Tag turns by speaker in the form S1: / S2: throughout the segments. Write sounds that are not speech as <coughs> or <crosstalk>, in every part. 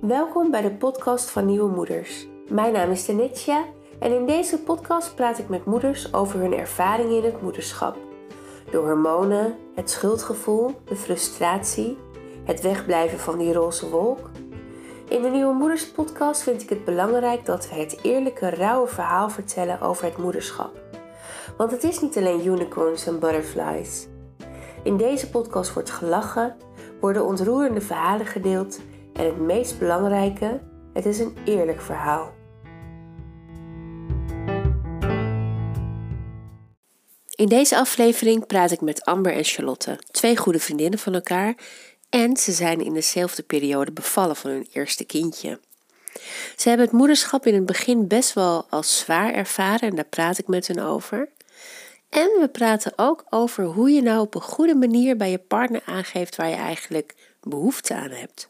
S1: Welkom bij de podcast van Nieuwe Moeders. Mijn naam is Tenetsja en in deze podcast praat ik met moeders over hun ervaringen in het moederschap. De hormonen, het schuldgevoel, de frustratie, het wegblijven van die roze wolk. In de Nieuwe Moeders podcast vind ik het belangrijk dat we het eerlijke, rauwe verhaal vertellen over het moederschap. Want het is niet alleen unicorns en butterflies. In deze podcast wordt gelachen, worden ontroerende verhalen gedeeld en het meest belangrijke, het is een eerlijk verhaal. In deze aflevering praat ik met Amber en Charlotte, twee goede vriendinnen van elkaar en ze zijn in dezelfde periode bevallen van hun eerste kindje. Ze hebben het moederschap in het begin best wel als zwaar ervaren en daar praat ik met hen over. En we praten ook over hoe je nou op een goede manier bij je partner aangeeft waar je eigenlijk behoefte aan hebt.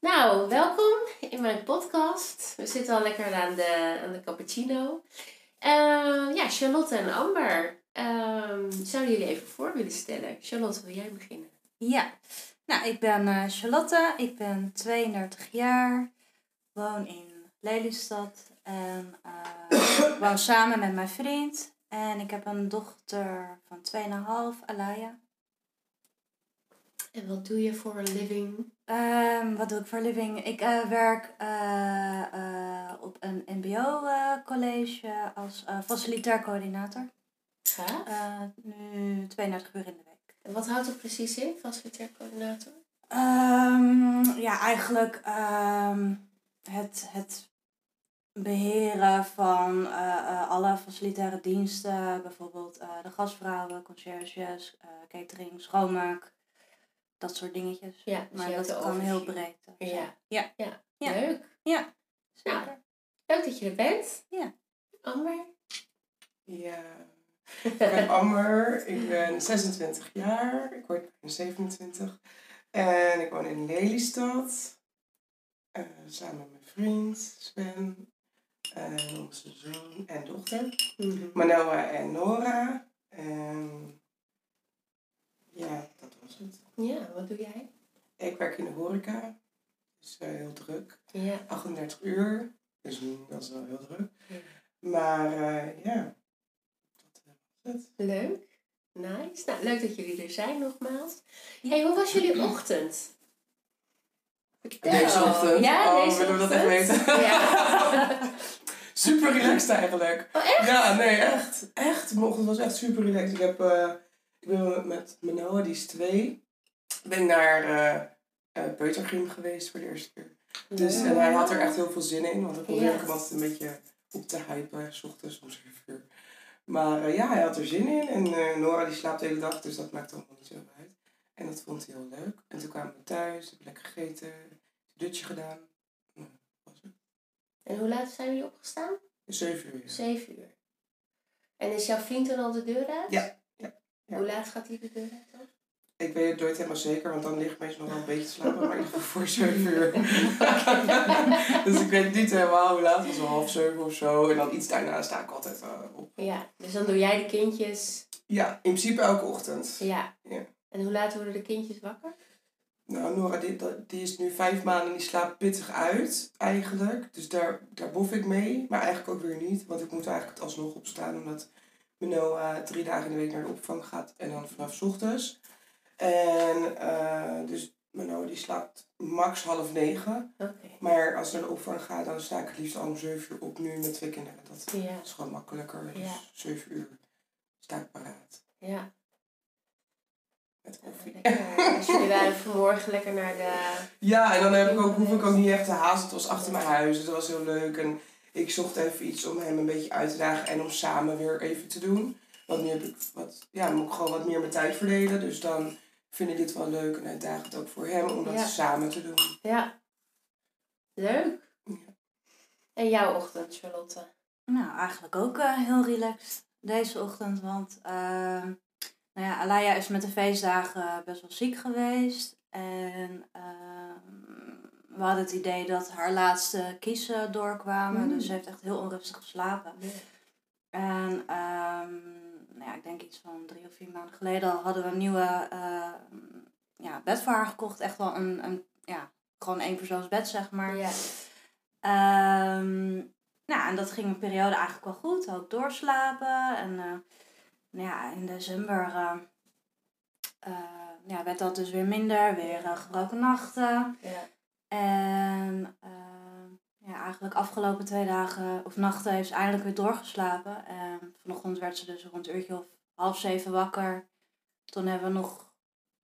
S1: Nou, welkom in mijn podcast. We zitten al lekker aan de, aan de cappuccino. Uh, ja, Charlotte en Amber. Uh, zouden jullie even voor willen stellen? Charlotte, wil jij beginnen?
S2: Ja, nou, ik ben uh, Charlotte. Ik ben 32 jaar. Woon in Lelystad. En uh, <coughs> woon samen met mijn vriend. En ik heb een dochter van 2,5, Alaya.
S1: En wat doe je voor een living?
S2: Um, wat doe ik voor living? Ik uh, werk uh, uh, op een MBO-college als facilitair coördinator. Nu 32 uur in de week.
S1: En wat houdt dat precies in, facilitair coördinator?
S2: Um, ja, eigenlijk um, het, het beheren van alle facilitaire diensten. Bijvoorbeeld de gastvrouwen, conciërges, catering, schoonmaak dat soort dingetjes.
S1: Ja, dus
S2: maar dat kan heel breed.
S1: Ja.
S2: Ja.
S1: ja. ja. Leuk.
S2: Ja.
S1: Nou, leuk dat je er bent.
S2: Ja.
S1: Amber?
S3: Ja. Ik ben Amber. Ik ben 26 jaar. Ik word 27. En ik woon in Lelystad. Uh, samen met mijn vriend Sven. En onze zoon en dochter.
S1: Mm -hmm.
S3: Manoa en Nora. En ja, dat was het.
S1: Ja, wat doe jij?
S3: Ik werk in de horeca. Dus uh, heel druk.
S1: Ja.
S3: 38 uur. Dus dat is wel heel druk.
S1: Ja.
S3: Maar uh, ja, dat was het.
S1: Leuk. Nice. Nou, leuk dat jullie er zijn nogmaals. hey, hoe was jullie ochtend?
S3: Vertel. Deze ochtend?
S1: Ja,
S3: oh,
S1: deze
S3: willen we dat
S1: ochtend?
S3: echt weten?
S1: Ja. <laughs> <laughs>
S3: super relaxed eigenlijk.
S1: Oh, echt?
S3: Ja, nee, echt. Echt. Mijn ochtend was echt super relaxed. Ik, heb, uh, ik ben met Manoa, die is twee. ben naar uh, uh, Peutergym geweest voor de eerste keer. Dus, en hij had er echt heel veel zin in. Want ik probeerde
S1: Yes.
S3: hem altijd een beetje op te hypen. S ochtends om 7 uur. Maar uh, ja, hij had er zin in. En uh, Nora die slaapt de hele dag. Dus dat maakt allemaal niet zo uit. En dat vond hij heel leuk. En toen kwamen we thuis. Hebben lekker gegeten. Een dutje gedaan. Nou, dat was het.
S1: En hoe laat zijn jullie opgestaan?
S3: 7 uur.
S1: Zeven uur. En is jouw vriend dan al de deur uit?
S3: Ja. Ja.
S1: Hoe laat gaat hij de deur uit dan?
S3: Ik weet het nooit helemaal zeker, want dan ligt meestal nog wel een beetje te slapen, maar in ieder geval voor <laughs> 7 uur. <laughs> dus ik weet niet helemaal hoe laat, het was wel half 7 of zo. En dan iets daarna sta ik altijd uh, op.
S1: Ja, dus dan doe jij de kindjes.
S3: Ja, in principe elke ochtend.
S1: Ja.
S3: ja.
S1: En hoe laat worden de kindjes wakker?
S3: Nou, Nora, die, die is nu vijf maanden en die slaapt pittig uit, eigenlijk. Dus daar, daar bof ik mee, maar eigenlijk ook weer niet. Want ik moet eigenlijk alsnog opstaan, omdat Noah drie dagen in de week naar de opvang gaat en dan vanaf ochtends. En uh, dus Mano die slaapt max half negen.
S1: Okay.
S3: Maar als ik naar de opvang ga, dan sta ik het liefst al om zeven uur op nu met twee kinderen. Dat
S1: ja.
S3: is gewoon makkelijker. Dus
S1: ja.
S3: zeven uur sta ik paraat.
S1: Ja.
S3: Met koffie.
S1: Dus jullie waren <laughs> vanmorgen lekker naar de...
S3: Ja, en dan heb ik ook, hoef ik ook niet echt te haasten. Het was achter mijn huis, dat was heel leuk. En ik zocht even iets om hem een beetje uit te dagen en om samen weer even te doen. Want nu heb ik wat, ja, dan moet ik gewoon wat meer mijn tijd verdelen. Dus dan vind ik dit wel leuk en uitdagend ook voor hem om dat
S1: Ja.
S3: samen te doen.
S1: Ja. Leuk.
S3: Ja.
S1: En jouw ochtend, Charlotte?
S2: Nou, eigenlijk ook uh, heel relaxed deze ochtend. Want uh, nou ja, Alaya is met de feestdagen best wel ziek geweest. En uh, we hadden het idee dat haar laatste kiezen doorkwamen.
S1: Mm.
S2: Dus ze heeft echt heel onrustig geslapen. En um, nou ja, ik denk iets van drie of vier maanden geleden al hadden we een nieuwe uh, ja, bed voor haar gekocht. Echt wel een, een ja, gewoon één persoonsbed, zeg maar.
S1: Ja.
S2: Ehm, nou, en dat ging een periode eigenlijk wel goed. Ook doorslapen. En eh, nou ja, in december eh, ja, werd dat dus weer minder. Weer gebroken nachten.
S1: Ja.
S2: En eh, ja, eigenlijk afgelopen twee dagen of nachten heeft ze eindelijk weer doorgeslapen. En vanochtend werd ze dus rond een uurtje of half zeven wakker. Toen hebben we nog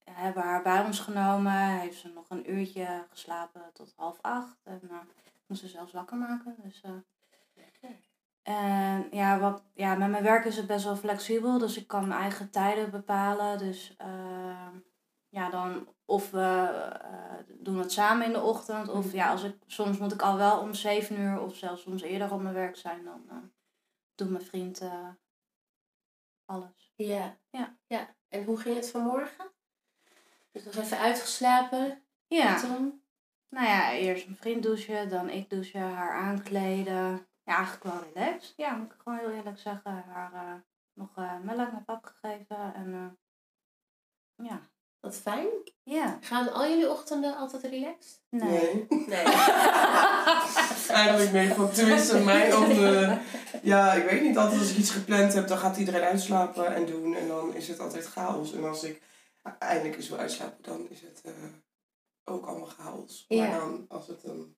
S2: hebben haar bij ons genomen. Heeft ze nog een uurtje geslapen tot half acht. En uh, moest ze zelfs wakker maken. Dus, uh, en ja, wat, ja, met mijn werk is het best wel flexibel. Dus ik kan mijn eigen tijden bepalen. Dus uh, ja, dan of we uh, doen het samen in de ochtend. Of ja, als ik, soms moet ik al wel om zeven uur of zelfs soms eerder op mijn werk zijn. Dan uh, doet mijn vriend uh, alles.
S1: Ja.
S2: ja.
S1: Ja. En hoe ging het vanmorgen? Dus nog even uitgeslapen?
S2: Ja. Toen? Nou ja, eerst mijn vriend douchen, dan ik douchen, haar aankleden. Ja, eigenlijk wel relaxed. Ja, moet ik gewoon heel eerlijk zeggen. Haar nog melk naar pap gegeven. En ja,
S1: wat fijn.
S2: Ja.
S1: Gaan al jullie ochtenden altijd relaxed?
S3: Nee.
S1: Nee. nee. <laughs>
S3: Eigenlijk nee, want tenminste <laughs> mijn ochtenden... Ja, ik weet niet. Altijd als ik iets gepland heb, dan gaat iedereen uitslapen en doen. En dan is het altijd chaos. En als ik eindelijk eens wil uitslapen, dan is het uh, ook allemaal chaos.
S1: Ja.
S3: Maar dan, als het dan...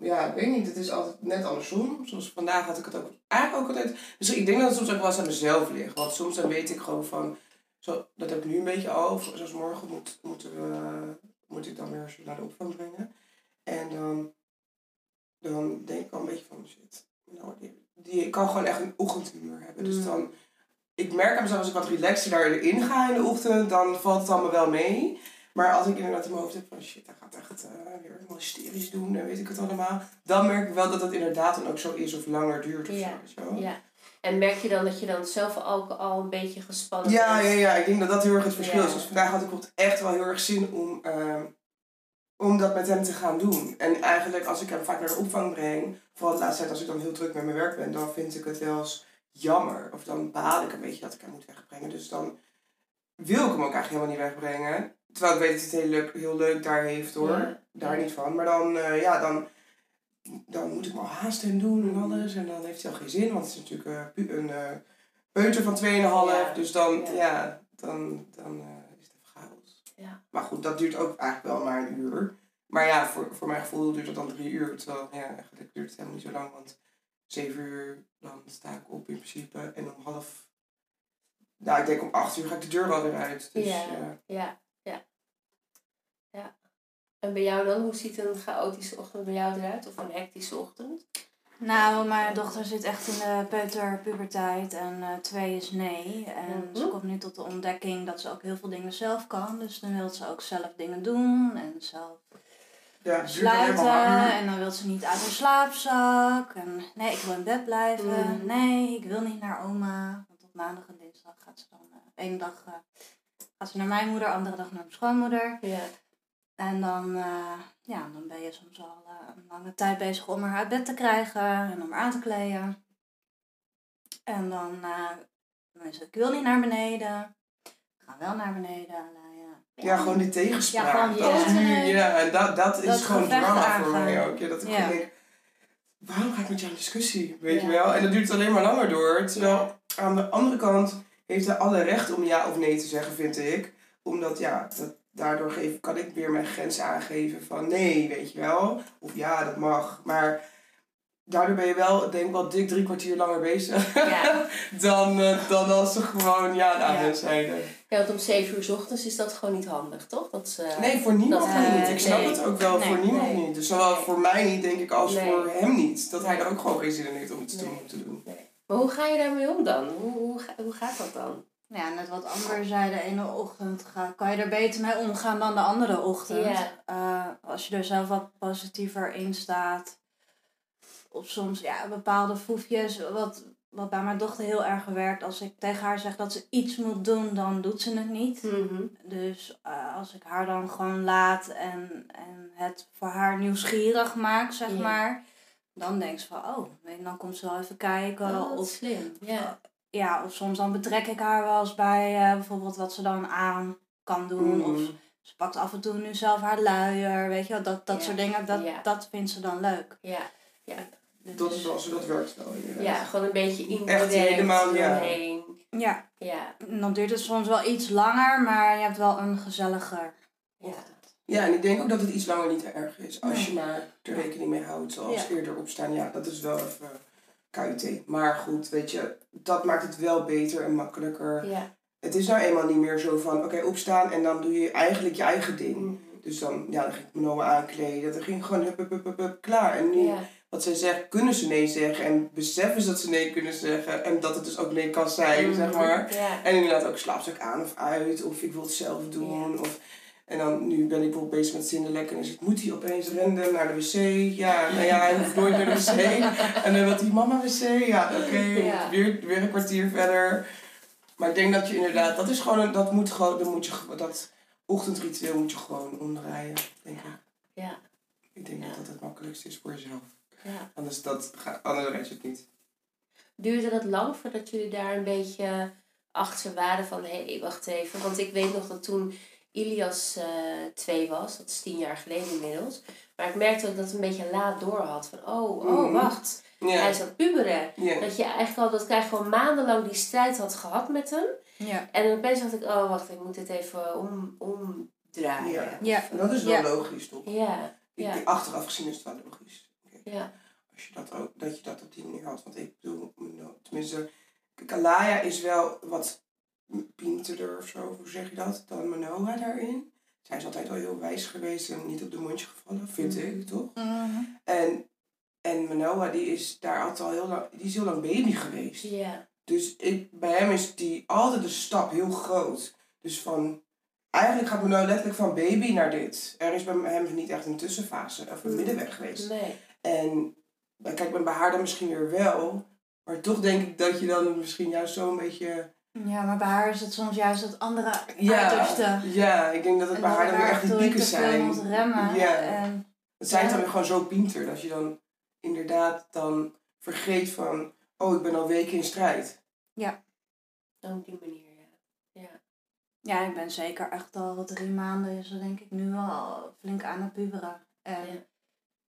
S3: Ja, ik weet niet. Het is altijd net andersom. Zoals vandaag had ik het ook eigenlijk ook altijd... Dus ik denk dat het soms ook wel eens aan mezelf ligt. Want soms dan weet ik gewoon van... Zo, dat heb ik nu een beetje al. Zoals morgen moet, moeten we, moet ik dan weer naar de opvang brengen. En dan, dan denk ik al een beetje van shit. Nou, die, die, ik kan gewoon echt een ochtendhumeur hebben. Dus dan, ik merk aan mezelf als ik wat relaxer daarin ga in de ochtend, dan valt het allemaal wel mee. Maar als ik inderdaad in mijn hoofd heb van shit, hij gaat echt uh, weer helemaal hysterisch doen en weet ik het allemaal. Dan merk ik wel dat het inderdaad dan ook zo is of langer duurt of
S1: ja.
S3: zo.
S1: Ja. En merk je dan dat je dan zelf ook al een beetje gespannen
S3: ja,
S1: bent?
S3: Ja, ja, ik denk dat dat heel erg het verschil
S1: Ja.
S3: is. Dus vandaag had ik echt wel heel erg zin om, uh, om dat met hem te gaan doen. En eigenlijk als ik hem vaak naar de opvang breng, vooral de laatste tijd als ik dan heel druk met mijn werk ben, dan vind ik het wel eens jammer. Of dan baal ik een beetje dat ik hem moet wegbrengen. Dus dan wil ik hem ook eigenlijk helemaal niet wegbrengen. Terwijl ik weet dat hij het heel leuk, heel leuk daar heeft hoor.
S1: Ja.
S3: Daar niet van. Maar dan, uh, ja, dan, dan moet ik me al haasten en doen en alles. En dan heeft hij al geen zin, want het is natuurlijk uh, pu- een uh, peuter van 2,5.
S1: Ja.
S3: Dus dan,
S1: Ja.
S3: ja, dan, dan uh, is het even chaos.
S1: Ja.
S3: Maar goed, dat duurt ook eigenlijk wel maar een uur. Maar ja, voor, voor mijn gevoel duurt het dan drie uur. Terwijl, ja, eigenlijk duurt het helemaal niet zo lang. Want zeven uur, dan sta ik op in principe. En om half... Nou, ik denk om acht uur ga ik de deur wel weer uit. Dus,
S1: ja.
S3: Ja.
S1: En bij jou dan? Hoe ziet een chaotische ochtend bij jou eruit? Of een hectische ochtend?
S2: Nou, mijn dochter zit echt in de peuterpuberteit en uh, twee is nee. En
S1: Mhm.
S2: ze komt nu tot de ontdekking dat ze ook heel veel dingen zelf kan. Dus dan wil ze ook zelf dingen doen en zelf
S3: Ja,
S2: sluiten. En dan wil ze niet uit haar slaapzak. En nee, ik wil in bed blijven.
S1: Mhm.
S2: Nee, ik wil niet naar oma. Want op maandag en dinsdag gaat ze dan... Uh, één dag uh, gaat ze naar mijn moeder, andere dag naar mijn schoonmoeder.
S1: Ja.
S2: En dan, uh, ja, dan ben je soms al uh, een lange tijd bezig om haar uit bed te krijgen en om haar aan te kleden. En dan, uh, dan is het, ik wil niet naar beneden. We gaan wel naar beneden. Nou, ja.
S3: Ja, gewoon die tegenspraak.
S2: Ja, gewoon
S3: dat is nu,
S2: continu
S3: ja, en dat, dat is
S2: dat
S3: gewoon drama voor mij ook. Ja, dat ik
S2: Ja.
S3: gewoon denk, waarom ga ik met jou in discussie? Weet je wel? En dat duurt alleen maar langer door. Terwijl aan de andere kant heeft hij alle recht om ja of nee te zeggen, vind ik. Omdat ja, dat, daardoor geef, kan ik weer mijn grenzen aangeven van nee, weet je wel. Of ja, dat mag. Maar daardoor ben je wel, denk ik wel dik drie kwartier langer bezig.
S1: Ja. <laughs>
S3: dan, eh, dan als ze gewoon ja aan
S1: Ja.
S3: zeiden.
S1: ja, want om zeven uur 's ochtends is dat gewoon niet handig, toch? Dat ze,
S3: Nee, voor niemand
S1: Dat-
S3: niet.
S2: Nee,
S3: Ik snap het ook wel
S2: Nee,
S3: voor niemand
S1: nee.
S3: niet. Dus zowel voor mij niet, denk ik, als voor hem niet. Dat hij er ook gewoon geen zin in heeft om iets te doen- te doen.
S1: Maar hoe ga je daarmee om dan? Hoe, hoe, hoe gaat dat dan?
S2: Ja, net wat Amber zei, de ene ochtend ga, kan je er beter mee omgaan dan de andere ochtend. Eh, als je er zelf wat positiever in staat. Of soms ja, bepaalde foefjes. Wat, wat bij mijn dochter heel erg werkt. Als ik tegen haar zeg dat ze iets moet doen, dan doet ze het niet.
S1: Mhm.
S2: Dus eh, als ik haar dan gewoon laat en, en het voor haar nieuwsgierig maak, zeg maar. Dan denkt ze van, oh, dan komt ze wel even kijken.
S1: Oh,
S2: of
S1: slim. Ja.
S2: Ja, of soms dan betrek ik haar wel eens bij eh, bijvoorbeeld wat ze dan aan kan doen.
S3: Mhm.
S2: Of Ze pakt af en toe nu zelf haar luier, weet je wel. Dat, dat
S1: Ja.
S2: soort dingen, dat,
S1: Ja.
S2: dat vindt ze dan leuk.
S1: Ja, ja.
S2: Dus,
S3: Dat is wel zo, dat werkt wel inderdaad.
S1: ja, gewoon een beetje
S3: Echt
S1: indirect
S3: helemaal, ja.
S1: doorheen.
S2: ja, dan duurt het soms wel iets langer, maar je hebt wel een gezelliger
S1: ja.
S2: ochtend.
S3: Ja, en ik denk ook dat het iets langer niet erg is. Als
S2: Nee.
S3: je maar er rekening mee houdt, zoals eerder opstaan. Ja, dat is wel even KUT. Maar goed, weet je, dat maakt het wel beter en makkelijker.
S1: ja.
S3: Het is nou eenmaal niet meer zo van, oké, opstaan en dan doe je eigenlijk je eigen ding.
S1: Mhm.
S3: Dus dan, ja, dan ging ik Noah aankleden. Dan ging ik gewoon hup, hup, hup, hup, hup, klaar. En nu,
S1: Ja,
S3: wat zij zegt, kunnen ze nee zeggen. En beseffen ze dat ze nee kunnen zeggen. En dat het dus ook nee kan zijn, zeg maar.
S1: Mhm. Ja.
S3: En inderdaad ook slaapzak aan of uit. Of ik wil het zelf doen. Of, en dan, nu ben ik bijvoorbeeld bezig met Zinderlek. En zegt, moet hij opeens renden naar de wc? Ja, nou ja, hij hoeft nooit naar de wc. <laughs> En dan wil hij, mama wc? Ja, oké.
S1: Ja.
S3: Weer, weer een kwartier verder. Maar ik denk dat je inderdaad, dat is gewoon, een, dat moet gewoon, dan moet je, dat ochtendritueel moet je gewoon omdraaien, denk ik.
S1: Ja.
S3: Ik denk
S1: Ja.
S3: dat dat het makkelijkste is voor jezelf.
S1: ja.
S3: Anders, dat, anders red je het niet.
S1: Duurde dat lang voordat jullie daar een beetje achter waren van hé, hey, wacht even. Want ik weet nog dat toen Ilias eh, twee was, dat is tien jaar geleden inmiddels. Maar ik merkte ook dat het een beetje laat door had. Van oh, oh,
S3: Mhm.
S1: wacht. Hij is aan het puberen. Dat je eigenlijk al, dat krijg gewoon maandenlang die strijd had gehad met hem.
S2: Ja.
S1: En opeens dacht ik, oh wacht, ik moet dit even om, omdraaien.
S3: Ja. En dat is wel logisch, toch?
S1: Ja,
S3: Ik. Achteraf gezien is het wel logisch.
S1: ja,
S3: Als je dat ook, dat je dat op die manier had. Want ik bedoel, tenminste, kijk, Alaya is wel wat pinterder of zo, hoe zeg je dat, dan Manoa daarin. Zij is altijd wel heel wijs geweest en niet op de mondje gevallen, vind
S1: Mhm.
S3: ik, toch?
S2: Mhm.
S3: En, en Manoa, die is daar altijd al heel lang, die is heel lang baby geweest.
S1: ja,
S3: Dus ik, bij hem is die altijd de stap heel groot. Dus van, eigenlijk gaat Manoa letterlijk van baby naar dit. Er is bij hem niet echt een tussenfase of een
S1: Mhm.
S3: middenweg geweest.
S1: nee.
S3: En kijk, bij haar dan misschien weer wel. Maar toch denk ik dat je dan misschien juist zo'n beetje...
S2: Ja, maar bij haar is het soms juist het andere
S3: Ja,
S2: uiterste.
S3: ja, ik denk dat het
S2: En
S3: bij haar dan weer echt die pieken zijn.
S2: moet remmen.
S3: Ja.
S2: En,
S3: Het zijn
S2: Ja.
S3: dan weer gewoon zo pinter. Dat je dan inderdaad dan vergeet van... Oh, ik ben al weken in strijd.
S1: Op die manier, ja. ja.
S2: ja, ik ben zeker echt al drie maanden is er denk ik nu al flink aan het puberen. En
S1: Ja.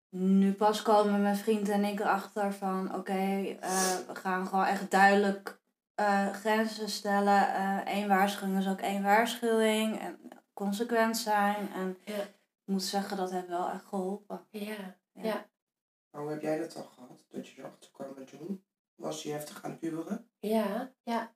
S2: nu pas komen mijn vriend en ik erachter van oké, eh, we gaan gewoon echt duidelijk eh, grenzen stellen. Eén waarschuwing is ook één waarschuwing. En consequent zijn. En
S1: Ja.
S2: ik moet zeggen, dat heeft wel echt geholpen.
S1: Ja,
S2: Ja.
S3: hoe heb jij dat dan gehad? Dat je erachter kwam met John? Was je heftig aan het puberen?
S1: Ja, ja.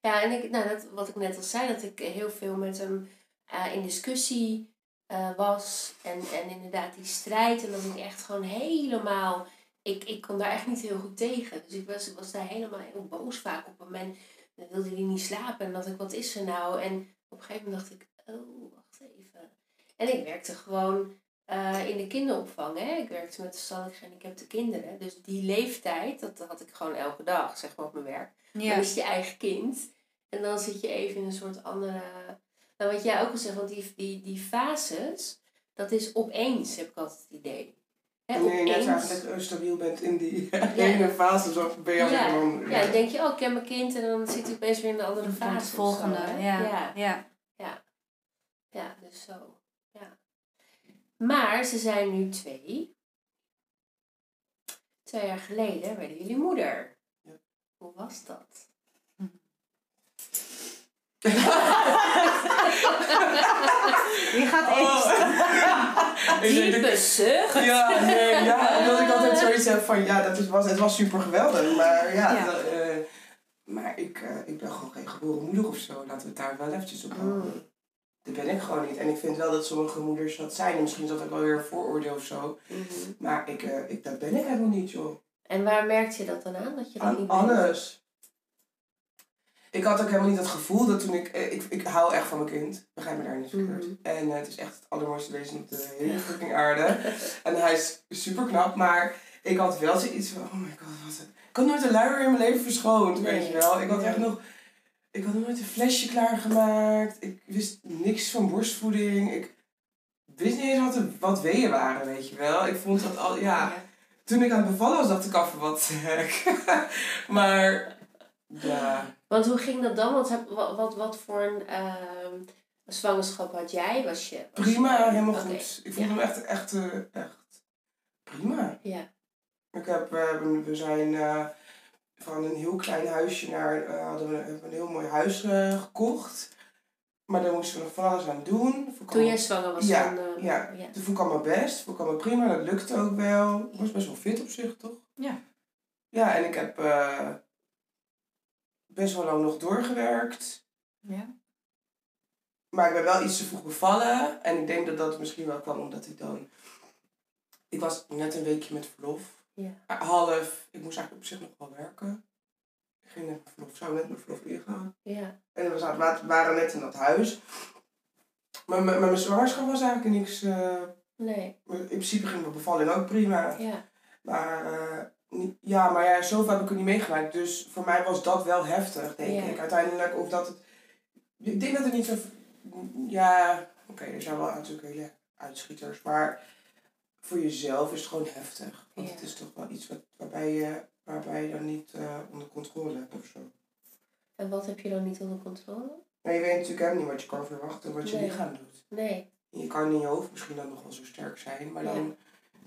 S1: Ja, en ik, nou, dat, wat ik net al zei, dat ik heel veel met hem eh, in discussie eh, was. En, en inderdaad die strijd. En dat ik echt gewoon helemaal... Ik, ik kon daar echt niet heel goed tegen. Dus ik was, ik was daar helemaal heel boos vaak op hem. En dan wilde hij niet slapen. En dacht ik, wat is er nou? En op een gegeven moment dacht ik, oh, wacht even. En ik werkte gewoon eh, in de kinderopvang. Hè? Ik werkte met verstandelijk gehandicapte kinderen. Dus die leeftijd, dat had ik gewoon elke dag, zeg maar, op mijn werk. Dan
S2: Ja,
S1: is het je eigen kind. En dan zit je even in een soort andere... Nou, wat jij ook al zegt, want die, die, die fases, dat is opeens, heb ik altijd het idee. Hè,
S3: Nee, net je stabiel bent in die <laughs> ene fase. Zo ben je al
S1: Ja,
S3: een andere.
S1: Ja, dan denk je, oh, ik heb mijn kind. En dan zit hij opeens weer in een andere fase.
S2: het
S1: zo,
S2: volgende. ja.
S1: ja.
S2: ja.
S1: Ja, dus zo. Ja. Maar ze zijn nu twee. Twee jaar geleden werden jullie moeder.
S3: Ja.
S1: Hoe was dat? <laughs> <laughs> <laughs>
S2: Wie gaat
S3: Oh. <laughs> denk dat-
S1: Diepe zucht.
S3: Ja, nee, ja, omdat ik altijd zoiets heb van, ja, dat is, was, het was super geweldig, maar ja,
S2: Ja.
S3: dat, eh, maar ik, eh, ik ben gewoon geen geboren moeder of zo, laten we het daar wel eventjes op houden.
S1: Mm.
S3: Dat ben ik gewoon niet. En ik vind wel dat sommige moeders dat zijn, en misschien is dat ook wel weer een vooroordeel of zo,
S1: Mhm.
S3: maar ik, eh, ik, dat ben ik helemaal niet, joh.
S1: En waar merkte je dat dan aan? Dat je dat
S3: Aan
S1: niet bent?
S3: alles. Ik had ook helemaal niet het gevoel dat toen ik, eh, ik... Ik hou echt van mijn kind. Begrijp me daar niet verkeerd.
S1: Mhm.
S3: En eh, het is echt het allermooiste wezen op de <laughs> hele fucking aarde. en hij is super knap, maar ik had wel zoiets van... Oh my god, wat een... Ik had nooit een luier in mijn leven verschoond,
S1: Nee.
S3: weet je wel. Ik had echt nog... Ik had nooit een flesje klaargemaakt. Ik wist niks van borstvoeding. Ik wist niet eens wat, de, wat weeën waren, weet je wel. Ik vond dat al... Ja, toen ik aan het bevallen was, dacht ik af wat <laughs> maar... Ja...
S1: Want hoe ging dat dan? Want heb, wat, wat, wat voor een... ehm, zwangerschap had jij? Was je... was
S3: Prima,
S1: je-
S3: helemaal goed. Ik voelde
S1: Ja.
S3: me echt, echt, eh, echt prima.
S1: Ja.
S3: Ik heb, we, we zijn eh, van een heel klein huisje naar, eh, hadden we een heel mooi huis eh, gekocht. Maar daar moesten we nog van alles aan doen. Vond
S1: Toen jij zwanger was
S3: Ja,
S1: van... eh,
S3: ja.
S1: ja.
S3: Dat vond ik allemaal best. Vond ik allemaal prima. Dat lukte ook wel. Ik was best wel fit op zich, toch?
S2: Ja.
S3: Ja, en ik heb eh, best wel lang nog doorgewerkt.
S2: Ja.
S3: Maar ik ben wel iets te vroeg bevallen. En ik denk dat dat misschien wel kwam omdat ik dan... Ik was net een weekje met verlof.
S1: Ja.
S3: Half. Ik moest eigenlijk op zich nog wel werken. Ik ging net met verlof. Zou net met verlof ingaan.
S1: Ja.
S3: En we waren net in dat huis. Maar mijn, mijn zwangerschap was eigenlijk niks... eh,
S1: Nee.
S3: in principe ging mijn bevalling ook prima.
S1: Ja.
S3: Maar, eh, ja, maar ja, zoveel heb ik er niet meegemaakt. Dus voor mij was dat wel heftig, denk ik. Uiteindelijk, of dat het... Ik denk dat het niet zo... Ja, oké, er zijn wel natuurlijk hele uitschieters. Maar voor jezelf is het gewoon heftig. Want het is toch wel iets wat, waarbij, je, waarbij je dan niet eh, onder controle hebt of zo.
S1: En wat heb je dan niet onder controle?
S3: Maar je weet natuurlijk helemaal niet wat je kan verwachten, wat je
S1: Nee.
S3: lichaam doet.
S1: Nee.
S3: Je kan in je hoofd misschien dan nog wel zo sterk zijn, maar
S1: Ja.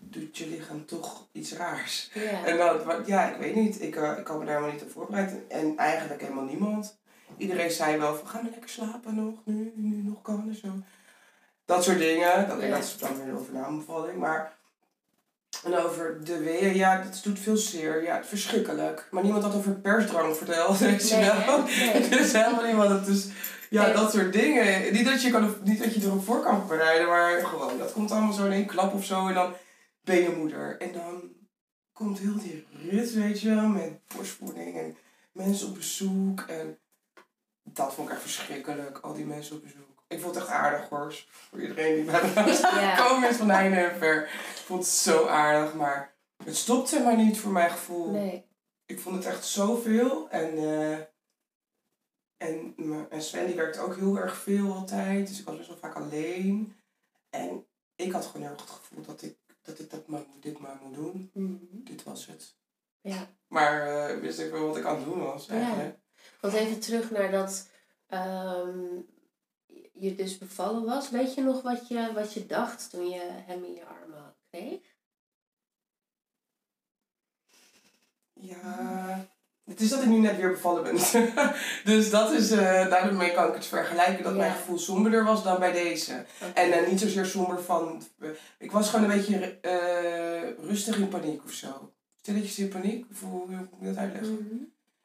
S3: Doet je lichaam toch iets raars.
S1: Ja.
S3: En dat, ja, ik weet niet. Ik, eh, ik kan me daar helemaal niet op voorbereid. En eigenlijk helemaal niemand. Iedereen zei wel van, ga maar lekker slapen nog, nu, nu nog kan en zo. Dat soort dingen. Dat,
S1: Ja.
S3: dat is dan weer over naambevalling. Maar, en over de weeën, ja, dat doet veel zeer. Ja, verschrikkelijk. Maar niemand had over persdrang verteld, <laughs> weet je wel. <laughs> Dus helemaal niemand. Het is, ja,
S1: Nee.
S3: dat soort dingen. Niet dat, je kan, niet dat je erop voor kan bereiden, maar gewoon, dat komt allemaal zo in één klap of zo. En dan ben je moeder. En dan komt heel die rit, weet je wel, met borstvoeding en mensen op bezoek. En dat vond ik echt verschrikkelijk, al die mensen op bezoek. Ik vond het echt aardig hoor, voor iedereen die bij
S1: Ja.
S3: gekomen is van heinde en ver. Ik vond het zo aardig, maar het stopte maar niet voor mijn gevoel.
S1: Nee.
S3: Ik vond het echt zoveel. En, eh en, en Sven die werkte ook heel erg veel altijd. Dus ik was best wel vaak alleen. En ik had gewoon heel erg het gevoel dat ik, dat ik dat maar, dit maar moet doen.
S1: Mhm.
S3: Dit was het.
S1: Ja.
S3: Maar eh, wist ik wel wat ik aan het doen was
S1: Ja.
S3: eigenlijk.
S1: Want even terug naar dat ehm, je dus bevallen was. Weet je nog wat je, wat je dacht toen je hem in je armen kreeg?
S3: Ja, het is dat ik nu net weer bevallen ben. <laughs> dus dat is, eh daarmee kan ik het vergelijken dat
S1: Ja.
S3: mijn gevoel somberder was dan bij deze. En eh, niet zozeer somber van. ik was gewoon een beetje eh, rustig in paniek of zo. Stilletjes in paniek, of hoe hoe moet ik dat uitleggen?
S1: Mhm.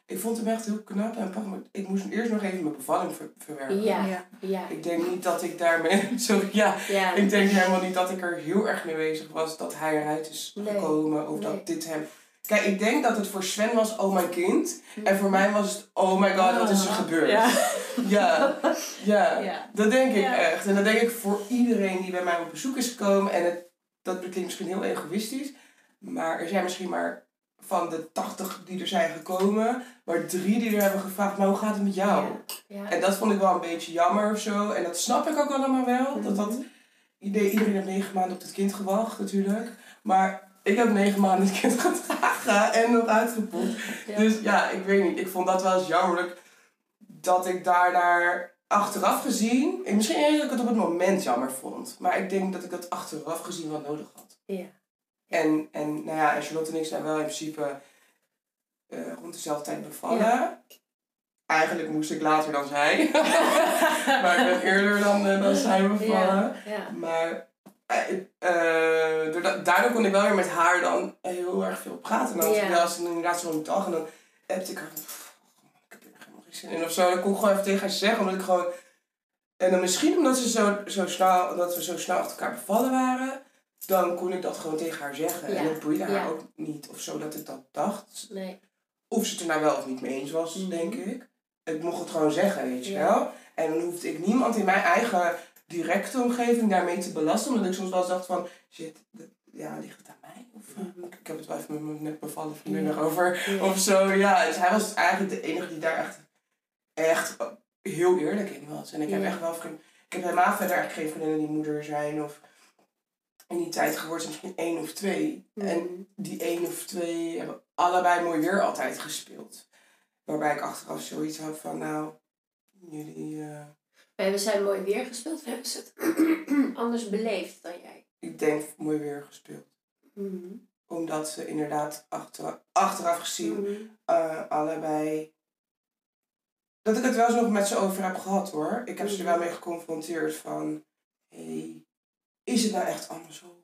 S3: Ik vond hem echt heel knap en maar ik moest eerst nog even mijn bevalling ver- verwerken.
S1: Ja.
S2: Ja.
S1: Ja.
S3: Ik denk niet dat ik daarmee. <laughs> Sorry, ja.
S1: Ja.
S3: Ik denk helemaal niet dat ik er heel erg mee bezig was dat hij eruit is
S1: Nee.
S3: gekomen of
S1: Nee.
S3: dat dit hem. Kijk, ik denk dat het voor Sven was, oh mijn kind. En voor mij was het, oh my god, wat is er
S2: Ah.
S3: gebeurd?
S2: Ja.
S3: Ja, ja. <laughs>
S2: Ja.
S3: Dat denk ik
S2: Ja.
S3: echt. En dat denk ik voor iedereen die bij mij op bezoek is gekomen. En het, dat klinkt misschien heel egoïstisch. Maar er zijn misschien maar van de 80 die er zijn gekomen. Maar drie die er hebben gevraagd, maar hoe gaat het met jou? En dat vond ik wel een beetje jammer of zo. En dat snap ik ook allemaal wel. Dat dat,
S1: Mhm.
S3: idee, iedereen heeft negen maanden op het kind gewacht natuurlijk. Maar ik heb negen maanden het kind en nog uitgepoept.
S1: Ja.
S3: Dus ja, ik weet niet. Ik vond dat wel eens jammerlijk dat ik daarnaar achteraf gezien... en Misschien niet dat ik het op het moment jammer vond. Maar ik denk dat ik dat achteraf gezien wel nodig had.
S1: Ja.
S3: En, en nou ja, en Charlotte en ik zijn wel in principe eh, rond dezelfde tijd bevallen. Eigenlijk moest ik later dan zij. <laughs> maar ik ben eerder dan, eh, dan zij bevallen.
S1: Ja. Ja.
S3: Maar eh, eh, doordat- daardoor kon ik wel weer met haar dan heel erg veel praten. Was het inderdaad zo'n dag en dan appte ik haar van... "Pff, Ik heb er helemaal geen zin in of zo. Dan kon ik gewoon even tegen haar zeggen. Omdat ik gewoon... En dan misschien omdat, ze zo, zo snel, omdat we zo snel achter elkaar bevallen waren... Dan kon ik dat gewoon tegen haar zeggen. En dat boeide haar ook niet of zo dat ik dat dacht.
S1: Nee.
S3: Of ze het er nou wel of niet mee eens was,
S1: Mhm.
S3: denk ik. Ik mocht het gewoon zeggen, weet je wel. En dan hoefde ik niemand in mijn eigen directe omgeving daarmee te belasten. Omdat ik soms wel eens dacht van, shit, dat- ja, ligt het aan mij? Of, eh. Ik heb het wel even met mijn net bevallen vriendin
S1: Ja.
S3: over.
S1: Ja.
S3: Of zo, ja. Dus hij was eigenlijk de enige die daar echt, echt heel eerlijk in was. En ik heb echt wel vriend, Ik heb helemaal verder eigenlijk geen vriendinnen die moeder zijn. Of in die tijd geworden misschien één of twee. En
S1: Mhm.
S3: die één of twee hebben allebei mooi weer altijd gespeeld. Waarbij ik achteraf zoiets had van, nou, jullie... eh,
S1: We hebben zijn mooi weer gespeeld. We hebben ze het <clears throat> anders beleefd dan jij.
S3: Ik denk mooi weer gespeeld.
S1: Mhm.
S3: Omdat ze inderdaad achteraf, achteraf gezien
S1: Mhm.
S3: eh, allebei. Dat ik het wel eens nog met ze over heb gehad hoor. Ik heb ze er wel mee geconfronteerd van. hey, is het nou echt allemaal zo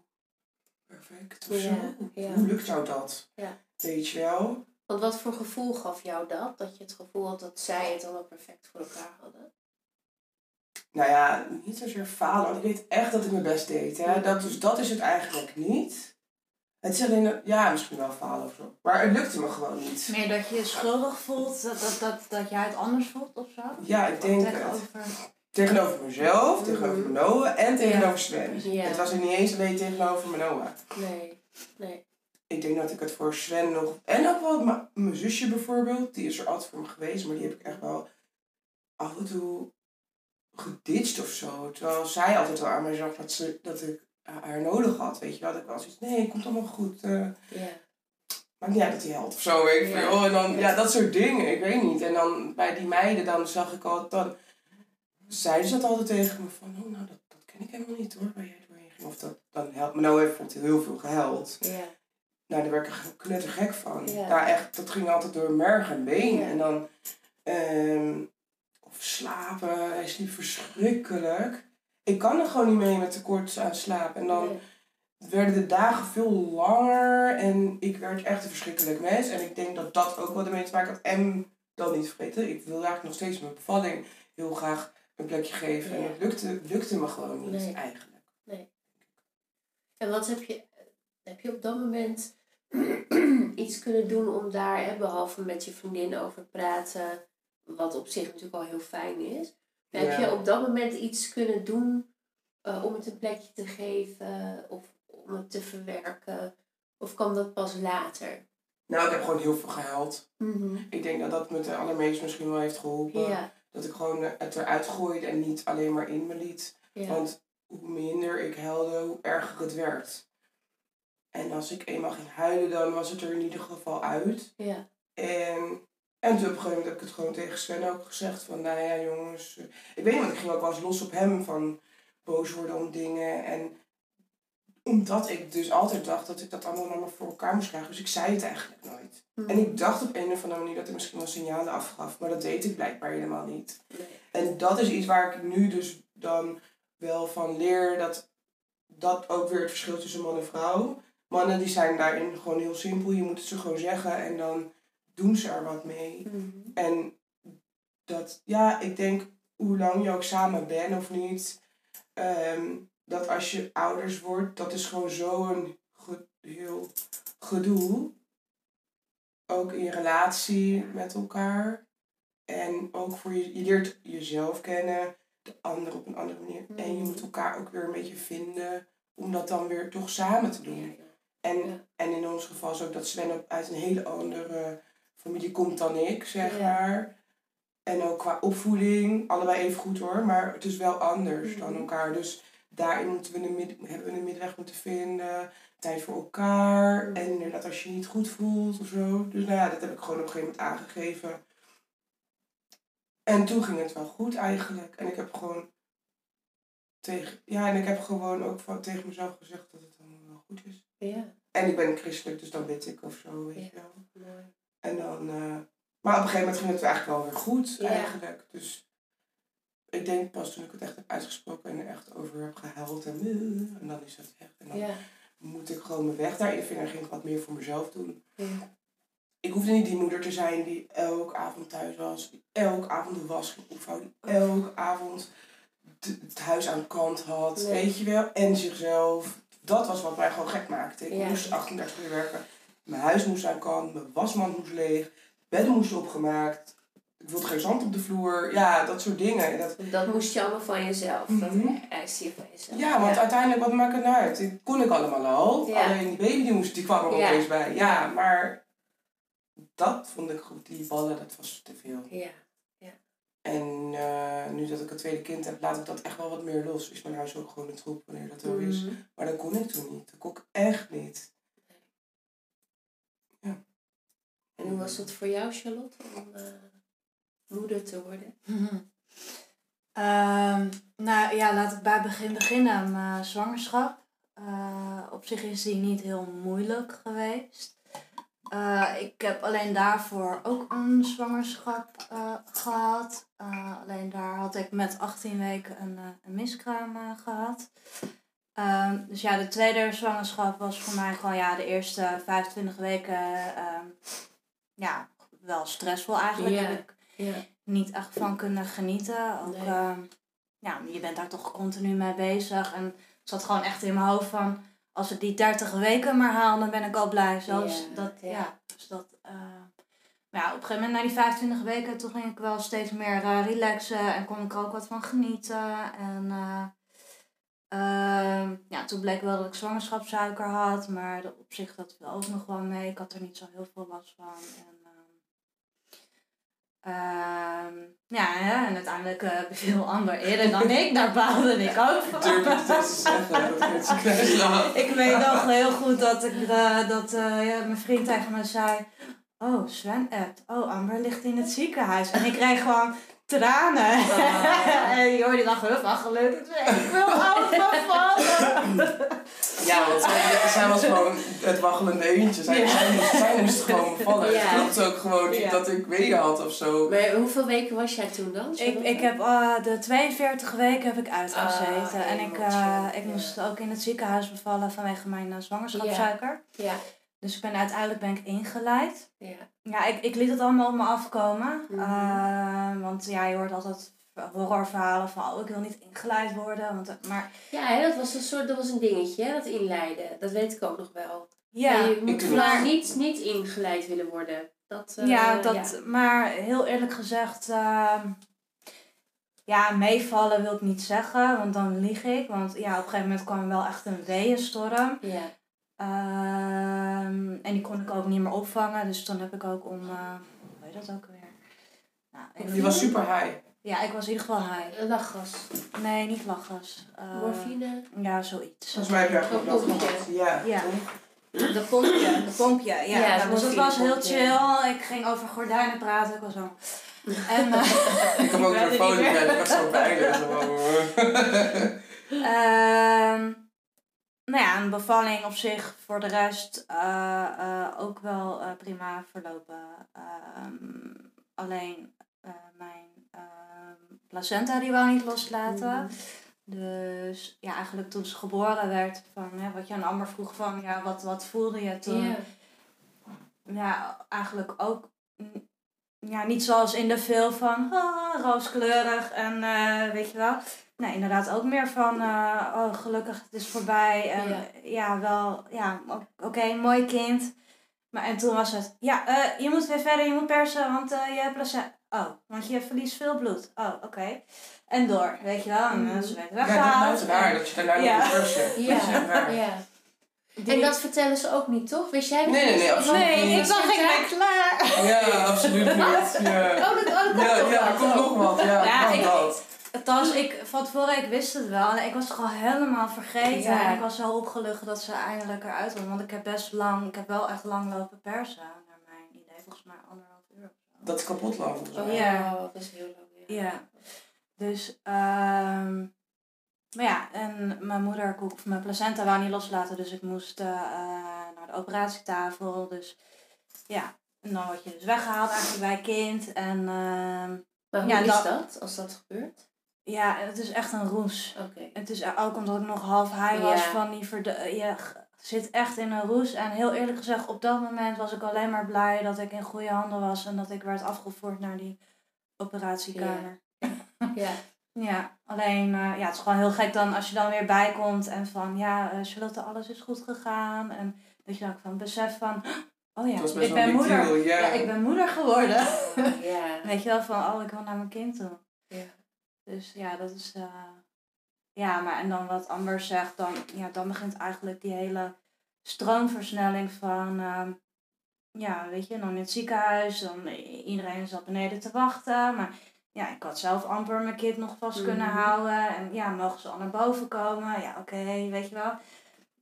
S3: perfect of
S1: Ja,
S3: zo?
S1: ja.
S3: Hoe lukt jou dat?
S1: Ja.
S3: Weet je wel?
S1: Want wat voor gevoel gaf jou dat? Dat je het gevoel had dat zij het allemaal perfect voor elkaar hadden?
S3: Nou ja, niet zozeer falen, want ik weet echt dat ik mijn best deed. Hè? Dat, dus dat is het eigenlijk niet. Het is alleen, ja, misschien wel falen of zo. Maar het lukte me gewoon niet.
S2: Meer dat je je schuldig voelt, dat, dat, dat, dat jij het anders voelt of zo?
S3: Ja, ik denk het.
S2: Tegenover-
S3: Tegenover mezelf, tegenover
S1: Mhm.
S3: Manoa en tegenover Sven.
S1: Ja.
S3: Het was er niet eens alleen tegenover Manoa.
S1: Nee. Nee.
S3: Ik denk dat ik het voor Sven nog... En ook wel mijn zusje bijvoorbeeld. Die is er altijd voor me geweest. Maar die heb ik echt wel af en toe geditcht of zo. Terwijl zij altijd wel aan mij zag dat, ze, dat ik haar nodig had. Weet je wel. Dat ik wel zoiets... Nee, het komt allemaal goed. eh
S1: Ja.
S3: maakt niet uit dat hij helpt of zo. Weet
S1: Ja.
S3: wel. En dan,
S1: Ja.
S3: ja, dat soort dingen. Ik weet niet. En dan bij die meiden, dan zag ik altijd... Dan, zeiden ze dat altijd tegen me van... Oh, nou, dat, dat ken ik helemaal niet hoor. Waar jij doorheen ging. Of dat dan helpt. Mano heeft bijvoorbeeld heel veel gehuild.
S1: Ja.
S3: Nou, daar werd ik knettergek van.
S1: Ja.
S3: Echt, dat ging altijd door merg en been. En dan... ehm, of slapen. Hij sliep verschrikkelijk. Ik kan er gewoon niet mee met tekort aan slaap. En dan
S1: Nee.
S3: werden de dagen veel langer. En ik werd echt een verschrikkelijk mens. En ik denk dat dat ook wel ermee te maken had. En dan niet vergeten, ik wil eigenlijk nog steeds mijn bevalling heel graag een plekje geven. En het lukte, lukte me gewoon niet
S1: Nee.
S3: eigenlijk.
S1: En wat heb je, heb je op dat moment <clears throat> iets kunnen doen om daar, hè, behalve met je vriendin over praten, wat op zich natuurlijk al heel fijn is. Heb je op dat moment iets kunnen doen eh, om het een plekje te geven of om het te verwerken? Of kwam dat pas later?
S3: Nou, ik heb gewoon heel veel gehuild.
S1: Mhm.
S3: Ik denk dat dat me het allermeest misschien wel heeft geholpen.
S1: Ja,
S3: Dat ik gewoon het eruit gooide en niet alleen maar in me liet.
S1: ja.
S3: Want hoe minder ik huilde, hoe erger het werd. En als ik eenmaal ging huilen, dan was het er in ieder geval uit.
S1: ja.
S3: En, en toen op een gegeven moment heb ik het gewoon tegen Sven ook gezegd van, nou ja jongens, eh, ik weet niet, want ik ging ook wel eens los op hem van boos worden om dingen. En omdat ik dus altijd dacht dat ik dat allemaal nog maar voor elkaar moest krijgen, dus ik zei het eigenlijk nooit.
S1: Mhm.
S3: En ik dacht op een of andere manier dat ik misschien wel signalen afgaf, maar dat deed ik blijkbaar helemaal niet.
S1: Nee.
S3: En dat is iets waar ik nu dus dan wel van leer, dat dat ook weer het verschil tussen man en vrouw. Mannen die zijn daarin gewoon heel simpel, je moet het ze gewoon zeggen en dan doen ze er wat mee.
S1: Mhm.
S3: En dat, ja, ik denk hoe lang je ook samen bent of niet, ehm, dat als je ouders wordt, dat is gewoon zo'n ge- heel gedoe. Ook in je relatie met elkaar. En ook voor je, je leert jezelf kennen, de ander op een andere manier. En je
S1: Mhm.
S3: moet elkaar ook weer een beetje vinden om dat dan weer toch samen te doen. En,
S1: Ja.
S3: en in ons geval is ook dat Sven uit een hele andere familie komt dan ik, zeg
S1: Ja.
S3: maar. En ook qua opvoeding, allebei even goed hoor, maar het is wel anders dan
S1: Mhm.
S3: elkaar. Dus daarin moeten we een mid- hebben we een middenweg moeten vinden, tijd voor elkaar.
S1: Mhm.
S3: En inderdaad als je je niet goed voelt of zo. Dus nou ja, dat heb ik gewoon op een gegeven moment aangegeven. En toen ging het wel goed eigenlijk. En ik heb gewoon tegen, ja, en ik heb gewoon ook van, tegen mezelf gezegd dat het allemaal wel goed is.
S1: Ja,
S3: En ik ben christelijk, dus dan bid ik of zo, weet
S1: Ja.
S3: je wel.
S1: mooi.
S3: En dan, eh, maar op een gegeven moment ging het eigenlijk wel weer goed,
S1: Ja.
S3: eigenlijk. Dus ik denk pas toen ik het echt heb uitgesproken en er echt over heb gehuild en, eh, en dan is het echt. En dan
S1: Ja,
S3: moet ik gewoon mijn weg daarin vinden en ging ik wat meer voor mezelf doen.
S1: ja.
S3: Ik hoefde niet die moeder te zijn die elke avond thuis was, die elke avond de was ging opvouwen, die elke avond de- het huis aan kant had,
S1: Nee.
S3: weet je wel, en zichzelf. Dat was wat mij gewoon gek maakte. Ik moest 38 uur werken, mijn huis moest aan kant, mijn wasmand moest leeg, bedden moesten opgemaakt, ik wilde geen zand op de vloer, ja, dat soort dingen. Dat,
S1: Dat moest je allemaal van jezelf. Dat
S3: Mhm.
S1: eiste je van jezelf.
S3: ja, want uiteindelijk, wat maakt het nou uit? Dat kon ik allemaal al.
S1: Ja.
S3: Alleen die baby die, moest, die kwam er
S1: Ja.
S3: opeens bij. Ja, maar dat vond ik goed. Die ballen, dat was te veel.
S1: Ja,
S3: En eh, nu dat ik een tweede kind heb, laat ik dat echt wel wat meer los. Is mijn huis ook gewoon een troep wanneer dat wel is.
S1: Mhm.
S3: Maar dat kon ik toen niet. Dat kon ik echt niet.
S1: En hoe was het voor jou, Charlotte, om eh, moeder te worden? <laughs>
S2: Ehm, nou ja, laat ik bij het begin beginnen. Mijn zwangerschap. Eh, op zich is die niet heel moeilijk geweest. Eh, ik heb alleen daarvoor ook een zwangerschap eh, gehad. alleen daar had ik met 18 weken een, een miskraam gehad. Ehm, dus ja, de tweede zwangerschap was voor mij gewoon ja, de eerste 25 weken ehm, ja, wel stressvol eigenlijk. Heb ik niet echt van kunnen genieten. Ook, ehm, ja, je bent daar toch continu mee bezig. En het zat gewoon echt in mijn hoofd van als ik die 30 weken maar haal, dan ben ik al blij. Zoals dat, ja. dus dat, uh, maar ja, op een gegeven moment, na die 25 weken, toen ging ik wel steeds meer uh, relaxen en kon ik er ook wat van genieten. En uh, ja, toen bleek wel dat ik zwangerschapssuiker had, maar op zich dat viel ook nog wel mee. Ik had er niet zo heel veel last van. En, Ehm, ja, en uiteindelijk uh, beviel Amber eerder dan ik. Daar baalde ik ook van. <laughs> ik weet nog heel goed dat, ik, uh, dat uh, ja, mijn vriend tegen me zei... Oh, Sven appt. Oh, Amber ligt in het ziekenhuis. En ik kreeg gewoon tranen. Oh. <laughs> en je hoorde dan gelukkig. Ik wil vallen.
S3: ja, want zij, zij, was gewoon het waggelende eentje. Zij, ja. zij, moest, zij moest gewoon vallen. Ja. Het klopt ook gewoon niet dat ik weeën had of zo.
S1: Maar hoeveel weken was jij toen dan?
S2: Ik, ik heb uh, de 42 weken heb ik uitgezeten. Oh, en ik, uh, ik moest ook in het ziekenhuis bevallen vanwege mijn uh, zwangerschapssuiker.
S1: Ja.
S2: Dus ik ben, uiteindelijk ben ik ingeleid. Ja, ja ik, ik liet het allemaal op me afkomen. Mm want ja, je hoort altijd horrorverhalen van oh, ik wil niet ingeleid worden. Want, maar...
S1: Ja, dat was een soort, dat was een dingetje, dat inleiden. Dat weet ik ook nog wel. Ja, je moet vooral niet, niet ingeleid willen worden. Dat,
S2: uh, ja, dat, maar heel eerlijk gezegd, uh, ja, meevallen wil ik niet zeggen, want dan lieg ik. Want ja, op een gegeven moment kwam er wel echt een weeënstorm.
S1: Ja.
S2: Um, en die kon ik ook niet meer opvangen. Dus dan heb ik ook om, uh, hoe heet dat ook weer?
S3: Nou, je was super high.
S2: Ja, ik was in ieder geval high.
S1: Lachgas?
S2: Nee, niet lachgas.
S1: Uh, Morfine?
S2: Ja, zoiets.
S3: Volgens mij heb je ook dat gehad. Ja,
S2: ja. De pompje, de pompje, ja. ja nou, dus dat was heel chill. Ik ging over gordijnen praten, ik was zo...
S3: En, uh, <laughs> ik heb ook een foto met, ik was zo bij.
S2: um, <laughs> nou ja, een bevalling op zich voor de rest uh, ook wel prima verlopen. Ehm, alleen mijn ehm, placenta die wou niet loslaten. Mm. Dus ja, eigenlijk toen ze geboren werd, van, ja, wat je aan Amber vroeg van, ja, wat, wat voelde je toen? Ja, eigenlijk ook ja, niet zoals in de film van ah, rooskleurig en uh, weet je wel. Nee, inderdaad ook meer van, uh, oh gelukkig het is voorbij. En ja, wel, ja, oké, mooi kind. Maar en toen was het, ja, uh, je moet weer verder, je moet persen, want uh, je hebt placenta. Oh, want je verliest veel bloed. Oh, oké. En door, weet je wel. En ze werd weggehaald.
S3: Ja, dat is raar, dat je daarna ja. moet persen.
S1: Ja, ja. En dat vertellen ze ook niet, toch? Wist jij dat
S3: Nee, nee, nee, absoluut
S2: Nee, ik dacht, ik ben klaar.
S3: Ja, absoluut niet. <laughs> Ja.
S1: Oh, dat, oh, dat
S3: ja, ja, er komt nog wat. Ja, ja ik,
S2: Althans, ik, van tevoren, ik wist het wel. En ik was het gewoon helemaal vergeten. Ja. En ik was zo opgelucht dat ze eindelijk eruit waren. Want ik heb best lang, ik heb wel echt lang lopen persen. Naar mijn idee, volgens mij anderhalf uur of zo.
S3: Dat is kapot lang
S1: Oh, ja, dat is heel lang.
S2: Ja. ja. Dus, um, maar ja, en mijn moeder, of mijn placenta wou niet loslaten. Dus ik moest uh, naar de operatietafel. Dus ja, en dan word je dus weggehaald eigenlijk bij kind. En, uh,
S1: maar hoe ja, is dat, als dat gebeurt?
S2: Ja, het is echt een roes.
S1: Okay.
S2: Het is ook omdat ik nog half high was van die verde je zit echt in een roes. En heel eerlijk gezegd, op dat moment was ik alleen maar blij dat ik in goede handen was en dat ik werd afgevoerd naar die operatiekamer.
S1: Ja. ja.
S2: Ja, alleen uh, ja, het is gewoon heel gek dan als je dan weer bijkomt en van ja, uh, Charlotte, alles is goed gegaan. En dat je dan van besef van, oh ja, ik ben moeder. ja. ik ben moeder geworden. <laughs>
S1: ja. <laughs>
S2: Weet je wel, van oh, ik wil naar mijn kind toe.
S1: Ja.
S2: Dus ja, dat is. Uh, ja, maar en dan wat Amber zegt, dan, ja, dan begint eigenlijk die hele stroomversnelling van. Uh, ja, weet je, dan in het ziekenhuis, dan iedereen zat beneden te wachten. Maar ja, ik had zelf amper mijn kind nog vast kunnen mhm. houden. En ja, mogen ze al naar boven komen? Ja, oké, weet je wel.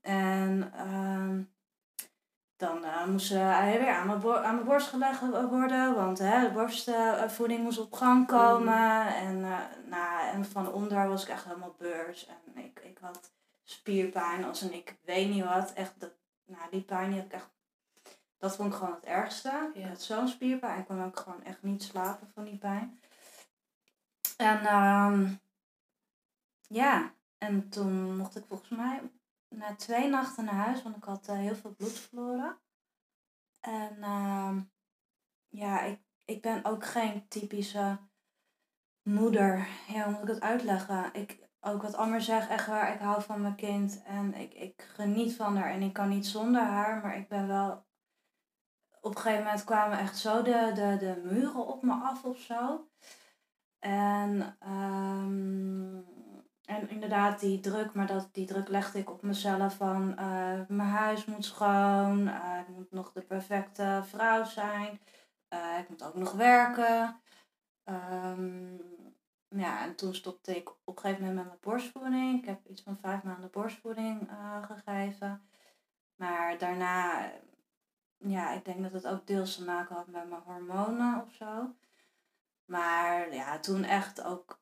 S2: En uh, dan uh, moest hij weer aan mijn, aan mijn borst gelegd worden, want hè, de borstvoeding moest op gang komen. En, uh, nou, en van onder was ik echt helemaal beurs. En ik, ik had spierpijn als en ik weet niet wat. Echt, dat, nou, die pijn die heb ik echt, dat vond ik gewoon het ergste.
S1: Ja.
S2: Ik had zo'n spierpijn. Ik kon ook gewoon echt niet slapen van die pijn. En um, ja, en toen mocht ik volgens mij na twee nachten naar huis, want ik had uh, heel veel bloed verloren. En uh, ja, ik, ik ben ook geen typische moeder. Ja, hoe moet ik het uitleggen? Ik, ook wat Amber zegt, echt waar, ik hou van mijn kind en ik, ik geniet van haar en ik kan niet zonder haar, maar ik ben wel. Op een gegeven moment kwamen echt zo de, de, de muren op me af of zo. En um, en inderdaad, die druk, maar dat, die druk legde ik op mezelf van uh, mijn huis moet schoon, uh, ik moet nog de perfecte vrouw zijn, uh, ik moet ook nog werken. Um, ja, en toen stopte ik op een gegeven moment met mijn borstvoeding. Ik heb iets van vijf maanden borstvoeding gegeven. Maar daarna, ja, ik denk dat het ook deels te maken had met mijn hormonen of zo. Maar ja, toen echt ook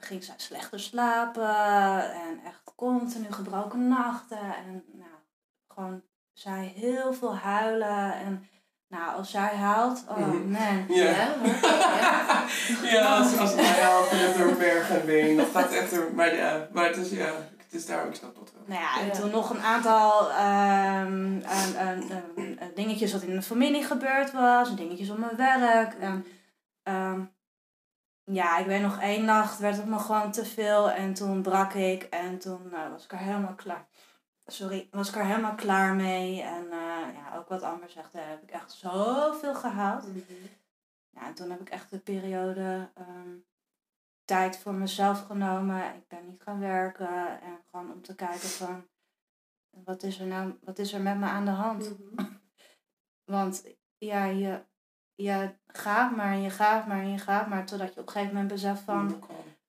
S2: ging zij slechter slapen en echt continu gebroken nachten. En nou, gewoon zij heel veel huilen. En nou, als zij huilt, oh man.
S3: Ja, ja, ja. <laughs> ja als, als hij huilt, dan heeft er een berg en been. Dat gaat echt er, maar ja, maar het is, ja, het is daar, ik snap dat wel.
S2: Nou ja, en ja. toen nog een aantal um, um, um, dingetjes wat in de familie gebeurd was. Dingetjes op mijn werk. En, ja, ik weet nog één nacht werd het me gewoon te veel en toen brak ik en toen nou, was ik er helemaal klaar. Sorry, was ik er helemaal klaar mee. En uh, ja, ook wat Amber zegt, daar heb ik echt zoveel gehaald. Mm -hmm. Ja, en toen heb ik echt de periode um, tijd voor mezelf genomen. Ik ben niet gaan werken en gewoon om te kijken van wat is er nou, wat is er met me aan de hand? Mm -hmm. Want ja, je, je gaat maar en je gaat maar en je gaat maar. Totdat je op een gegeven moment beseft van,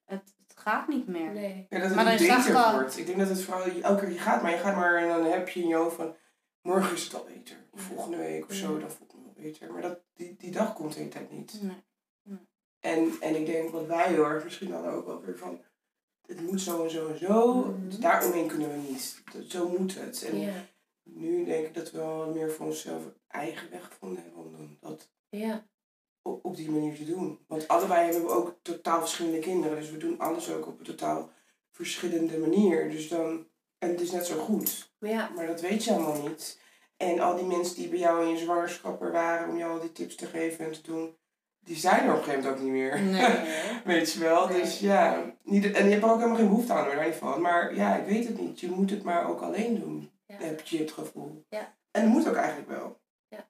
S2: het, het gaat niet meer.
S1: Nee.
S3: Ja, dat het
S2: Maar dan is het
S3: beter
S2: al-
S3: wordt. Ik denk dat het vooral elke keer je gaat maar, je gaat maar en dan heb je in je hoofd van, morgen is het al beter. Of volgende week of zo, dan voel ik me wel beter. Maar dat, die, die dag komt de hele tijd niet.
S2: Nee.
S3: En, en ik denk wat wij heel erg misschien dan ook wel weer van, het moet zo en zo en zo.
S1: Mhm.
S3: Daaromheen kunnen we niet. Dat- Zo moet het. En. Nu denk ik dat we wel meer voor onszelf eigen weg gevonden hebben om dan dat
S1: Ja.
S3: op, op die manier te doen. Want allebei hebben we ook totaal verschillende kinderen. Dus we doen alles ook op een totaal verschillende manier. Dus dan, en het is net zo goed.
S1: Maar ja.
S3: Maar dat weet je allemaal niet. En al die mensen die bij jou in je zwangerschap er waren om jou al die tips te geven en te doen, die zijn er op een gegeven moment ook niet meer.
S2: Nee. <laughs>
S3: Weet je wel?
S1: Nee.
S3: Dus ja, niet, en je hebt er ook helemaal geen behoefte aan hoor, niet van. Maar ja, ik weet het niet. Je moet het maar ook alleen doen,
S1: Ja.
S3: heb je het gevoel.
S1: Ja.
S3: En dat moet ook eigenlijk wel.
S1: Ja.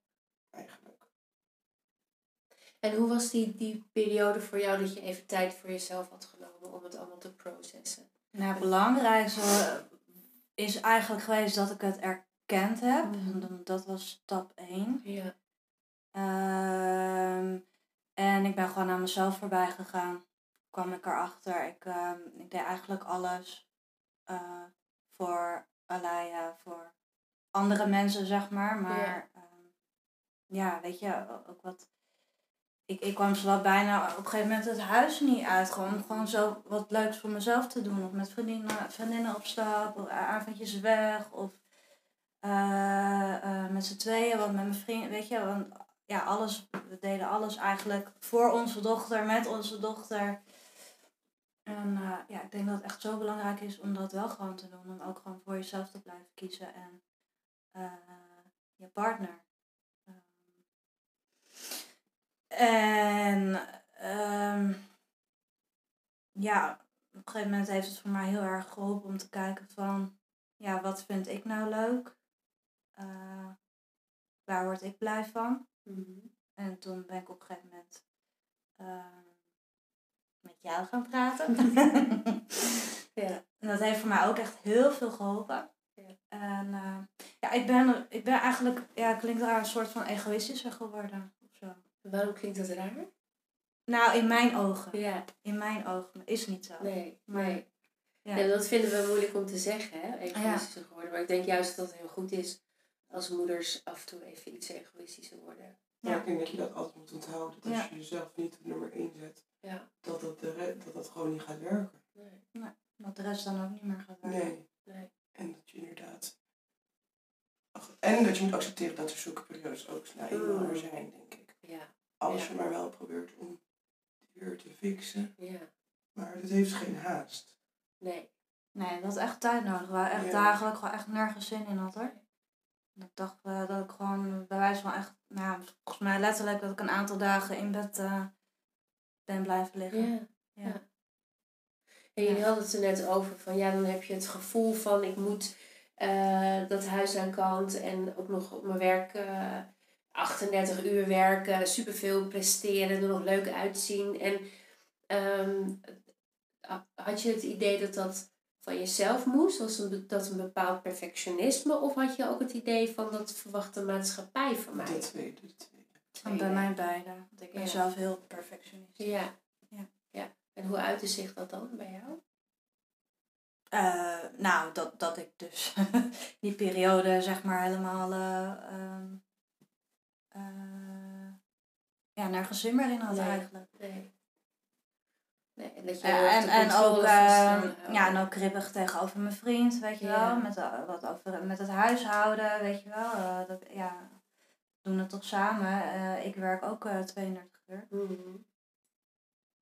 S3: Eigenlijk.
S1: En hoe was die, die periode voor jou dat je even tijd voor jezelf had genomen om het allemaal te processen?
S2: Nou, het belangrijkste is eigenlijk geweest dat ik het erkend heb.
S1: Mhm.
S2: Dat was stap 1.
S1: Ja.
S2: Ehm, en ik ben gewoon aan mezelf voorbij gegaan. Kwam ik erachter. Ik, ehm, ik deed eigenlijk alles eh, voor Alaya, voor andere mensen, zeg maar. Maar ja, ja weet je, ook wat. Ik, ik kwam zowel bijna op een gegeven moment het huis niet uit. Gewoon om gewoon zo wat leuks voor mezelf te doen. Of met vriendinnen, vriendinnen op stap, of avondjes weg. Of eh, eh, met z'n tweeën, want met mijn vrienden, weet je, want ja, alles, we deden alles eigenlijk voor onze dochter, met onze dochter. En eh, ja, ik denk dat het echt zo belangrijk is om dat wel gewoon te doen. Om ook gewoon voor jezelf te blijven kiezen en eh, je partner. Ehm, en ehm, ja, op een gegeven moment heeft het voor mij heel erg geholpen om te kijken van, ja, wat vind ik nou leuk? Eh, waar word ik blij van? En toen ben ik op een gegeven moment ehm, jou gaan praten. <laughs>
S1: Ja.
S2: En dat heeft voor mij ook echt heel veel geholpen.
S1: Ja.
S2: En eh, ja, ik ben, ik ben eigenlijk, ja, klinkt raar, een soort van egoïstischer geworden. Of zo.
S1: Waarom klinkt dat raar?
S2: Nou, in mijn ogen.
S1: Ja.
S2: In mijn ogen. Maar is niet zo.
S1: Nee.
S2: Maar-
S1: nee.
S2: Ja.
S1: En dat vinden we moeilijk om te zeggen, hè?
S2: Ja.
S1: Egoïstischer geworden. Maar ik denk juist dat het heel goed is als moeders af en toe even iets egoïstischer worden.
S3: Maar
S2: Ja.
S3: ik denk dat je dat altijd moet onthouden. Dat als je jezelf niet op nummer 1 zet,
S1: Ja.
S3: dat dat, de dat dat gewoon niet gaat werken.
S1: Nee.
S2: Dat de rest dan ook niet meer gaat werken.
S3: Nee.
S1: Nee.
S3: En dat je inderdaad. Ach, En dat je moet accepteren dat er zulke periodes ook nou eenmaal
S1: Mm.
S3: er zijn, denk ik.
S1: Ja.
S3: Als
S1: Ja.
S3: je maar wel probeert om die weer te fixen.
S1: Ja.
S3: Maar dat heeft geen haast.
S1: Nee.
S2: Nee, dat had echt tijd nodig. Waar echt
S3: Ja.
S2: dagen dat ik gewoon echt nergens zin in had hoor. Dat ik dacht eh, dat ik gewoon bij wijze van echt, nou, ja, volgens mij letterlijk dat ik een aantal dagen in bed eh, ben blijven liggen.
S1: Ja.
S2: Ja.
S1: Ja. En je
S2: Ja.
S1: had het er net over van ja, dan heb je het gevoel van ik moet eh, dat huis aan kant en ook nog op mijn werk eh 38 uur werken, superveel presteren, er nog leuk uitzien. En ehm, had je het idee dat dat van jezelf moest, als een, dat een bepaald perfectionisme, of had je ook het idee van dat verwachte maatschappij van mij?
S3: De tweede, de tweede.
S2: Bij mij beide. Want ik ben
S1: Ja.
S2: zelf heel perfectionistisch.
S1: Ja.
S2: Ja.
S1: ja. En hoe uitte zich dat dan bij jou?
S2: Eh, nou, dat, dat ik dus <laughs> die periode zeg maar helemaal eh, ehm, eh, ja, nergens zin meer in had
S1: Nee.
S2: eigenlijk.
S1: Nee. Nee, en dat je
S2: en, ook, ja, en ook kribbig tegenover mijn vriend, weet je
S1: Ja.
S2: wel. Met, wat over, met het huishouden, weet je wel. dat, ja, doen het toch samen. Eh, ik werk ook eh 32 uur.
S1: Mhm.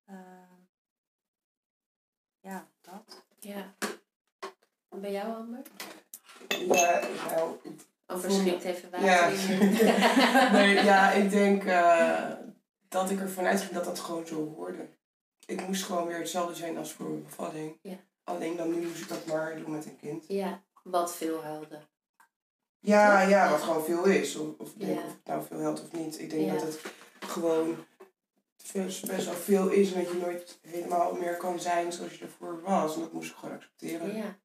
S2: Eh, ja, dat.
S1: Ja. En bij jou, Amber?
S3: Ja, nou, Voel-
S1: schenkt even water
S3: Ja. <laughs> nee, ja, ik denk eh, dat ik ervan uitging dat dat gewoon zo hoorde. Ik moest gewoon weer hetzelfde zijn als voor mijn bevalling.
S1: Ja.
S3: Alleen dan nu moest ik dat maar doen met een kind.
S1: ja, wat veel huilde.
S3: Ja, ja, wat gewoon veel is. Of, of ik denk
S1: Ja.
S3: of het nou veel helpt of niet. Ik denk
S1: Ja.
S3: dat het gewoon best, best wel veel is en dat je nooit helemaal meer kan zijn zoals je ervoor was. En dat moest ik gewoon accepteren.
S1: Ja.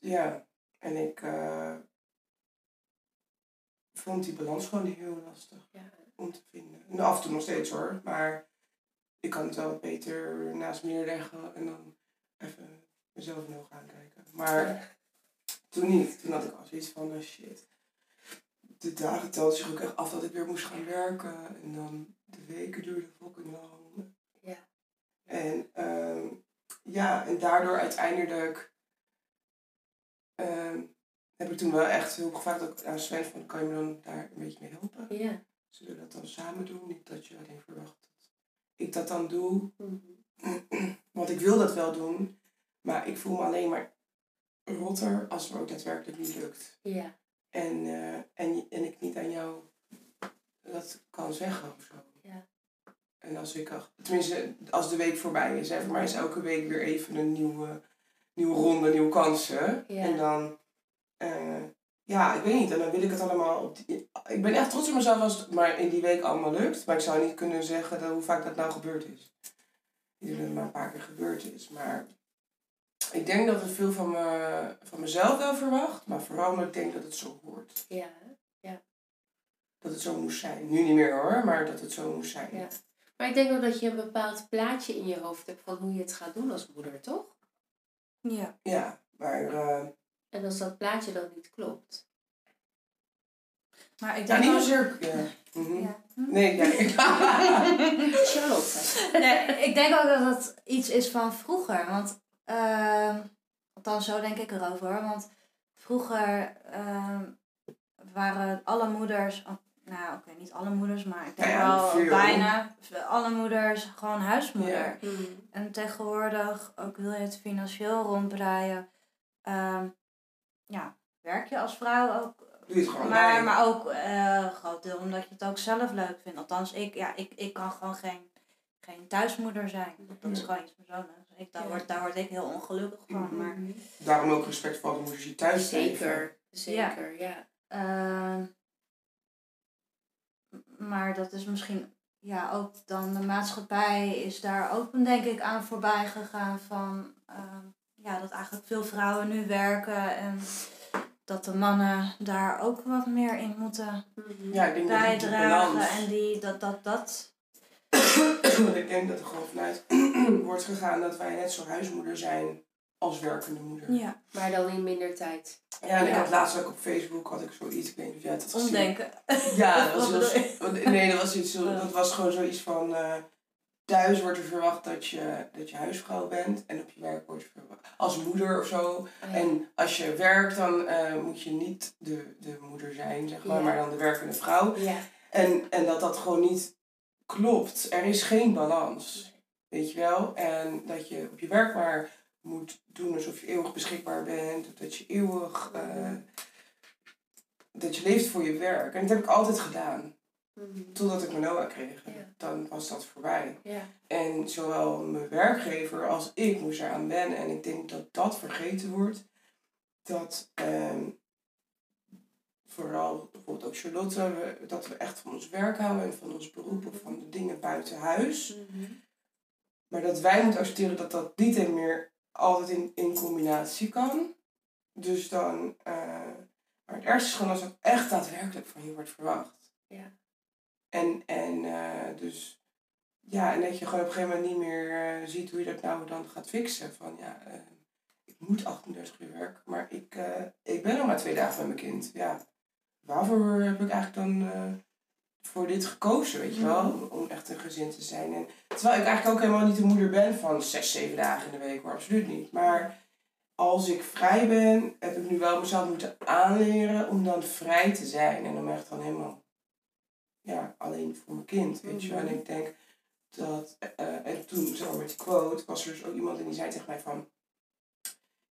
S3: Ja, en ik eh, vond die balans gewoon heel lastig om te vinden. En af en toe nog steeds hoor, maar ik kan het wel wat beter naast me neerleggen en dan even mezelf ogen aankijken. Maar toen niet. Toen had ik al zoiets van, oh shit. De dagen telden zich ook echt af dat ik weer moest gaan werken. En dan de weken duurden fucking lang.
S1: Ja.
S3: En ehm, ja, en daardoor uiteindelijk ehm, heb ik toen wel echt heel gevraagd ook aan Sven van, kan je me dan daar een beetje mee helpen?
S1: Ja.
S3: Zullen we dat dan samen doen? Niet dat je alleen verwacht dat ik dat dan doe.
S1: Mhm. <clears throat>
S3: Want ik wil dat wel doen. Maar ik voel me alleen maar rotter als het me ook daadwerkelijk niet lukt.
S1: Ja.
S3: En, eh, en, en ik niet aan jou dat kan zeggen of zo.
S1: Ja.
S3: En als ik, al- tenminste, als de week voorbij is, hè, voor mij is elke week weer even een nieuwe, nieuwe ronde, nieuwe kansen.
S1: Ja.
S3: En dan, eh, ja, ik weet niet, en dan wil ik het allemaal op die, Ik ben echt trots op mezelf als het maar in die week allemaal lukt. Maar ik zou niet kunnen zeggen dat, hoe vaak dat nou gebeurd is. Ik denk dat het maar een paar keer gebeurd is. Maar ik denk dat het veel van, me, van mezelf wel verwacht. Maar vooral omdat ik denk dat het zo hoort.
S1: Ja.
S3: Dat het zo moest zijn. Nu niet meer hoor, maar dat het zo moest zijn.
S1: Ja. Maar ik denk ook dat je een bepaald plaatje in je hoofd hebt van hoe je het gaat doen als moeder, toch?
S2: Ja.
S3: Ja, maar eh,
S1: En als dat plaatje dan niet klopt.
S2: Maar ik
S3: ja,
S2: denk
S3: niet
S2: ook-
S3: zozeer. Ja. Mhm.
S2: Ja. Hm?
S3: Nee, <laughs> ja.
S1: Charlotte.
S2: Nee, ik denk ook dat het iets is van vroeger. Want, ehm althans zo denk ik erover. hoor. Want vroeger ehm, waren alle moeders, oh, nou oké, niet alle moeders, maar ik denk
S3: ja,
S2: wel
S3: veel.
S2: bijna alle moeders gewoon huismoeder.
S3: Ja.
S1: Mhm.
S2: En tegenwoordig, ook wil je het financieel ronddraaien, ehm, ja, werk je als vrouw ook. Maar,
S3: bij.
S2: maar ook een groot deel omdat je het ook zelf leuk vindt. Althans, ik, ja, ik, ik kan gewoon geen, geen thuismoeder zijn. Dat is gewoon iets persoonlijks. Ik, daar, word, daar word ik heel ongelukkig van. Maar,
S3: Daarom ook respect voor alle moeders die thuis.
S1: Zeker. Zeker, ja.
S2: ehm, maar dat is misschien ja, ook dan de maatschappij is daar ook denk ik aan voorbij gegaan van ehm, ja, dat eigenlijk veel vrouwen nu werken en dat de mannen daar ook wat meer in moeten
S1: Mhm.
S3: Ja, ik denk
S2: bijdragen en die dat dat dat
S3: Want <coughs> ik denk dat er gewoon vanuit <coughs> wordt gegaan dat wij net zo huismoeder zijn als werkende moeder.
S2: Ja,
S1: Maar dan in minder tijd.
S3: Ja, en ik
S2: Ja.
S3: had laatst ook op Facebook had ik zoiets, ik weet niet of jij het had gezien.
S2: omdenken.
S3: Ja, <laughs> dat was, heel- nee, dat was, iets, zo- dat was gewoon zoiets van... eh, thuis wordt er verwacht dat je, dat je huisvrouw bent. En op je werk wordt er verwacht als moeder of zo.
S1: Oh ja.
S3: En als je werkt, dan eh, moet je niet de, de moeder zijn, zeg maar.
S1: Ja.
S3: Maar dan de werkende vrouw.
S1: ja.
S3: En, en dat dat gewoon niet klopt. Er is geen balans. Weet je wel? En dat je op je werk maar moet doen alsof je eeuwig beschikbaar bent. Dat je eeuwig... eh, dat je leeft voor je werk. En dat heb ik altijd gedaan.
S1: Mhm.
S3: Totdat ik mijn Noah kreeg.
S1: Ja.
S3: Dan was dat voorbij.
S1: Ja.
S3: En zowel mijn werkgever als ik moest eraan wennen. En ik denk dat dat vergeten wordt. Dat ehm, vooral bijvoorbeeld ook Charlotte, we- dat we echt van ons werk houden en van ons beroep of van de dingen buiten huis.
S1: Mhm.
S3: Maar dat wij moeten accepteren dat dat niet en meer altijd in, in combinatie kan. Dus dan, eh, maar het ergste is gewoon als het echt daadwerkelijk van je wordt verwacht.
S1: Ja.
S3: En, en eh, dus, ja, en dat je gewoon op een gegeven moment niet meer eh, ziet hoe je dat nou dan gaat fixen. Van ja, ik moet 38 uur werken, maar ik, ik ben nog maar twee dagen met mijn kind. Ja, waarvoor heb ik eigenlijk dan eh, voor dit gekozen, weet je wel? Om, om echt een gezin te zijn. En, terwijl ik eigenlijk ook helemaal niet de moeder ben van zes, zeven dagen in de week, maar absoluut niet. Maar als ik vrij ben, heb ik nu wel mezelf moeten aanleren om dan vrij te zijn. En om echt dan helemaal, ja, alleen voor mijn kind, weet je wel. En ik denk dat, eh, en toen, zeg maar met die quote, was er dus ook iemand en die zei tegen mij van...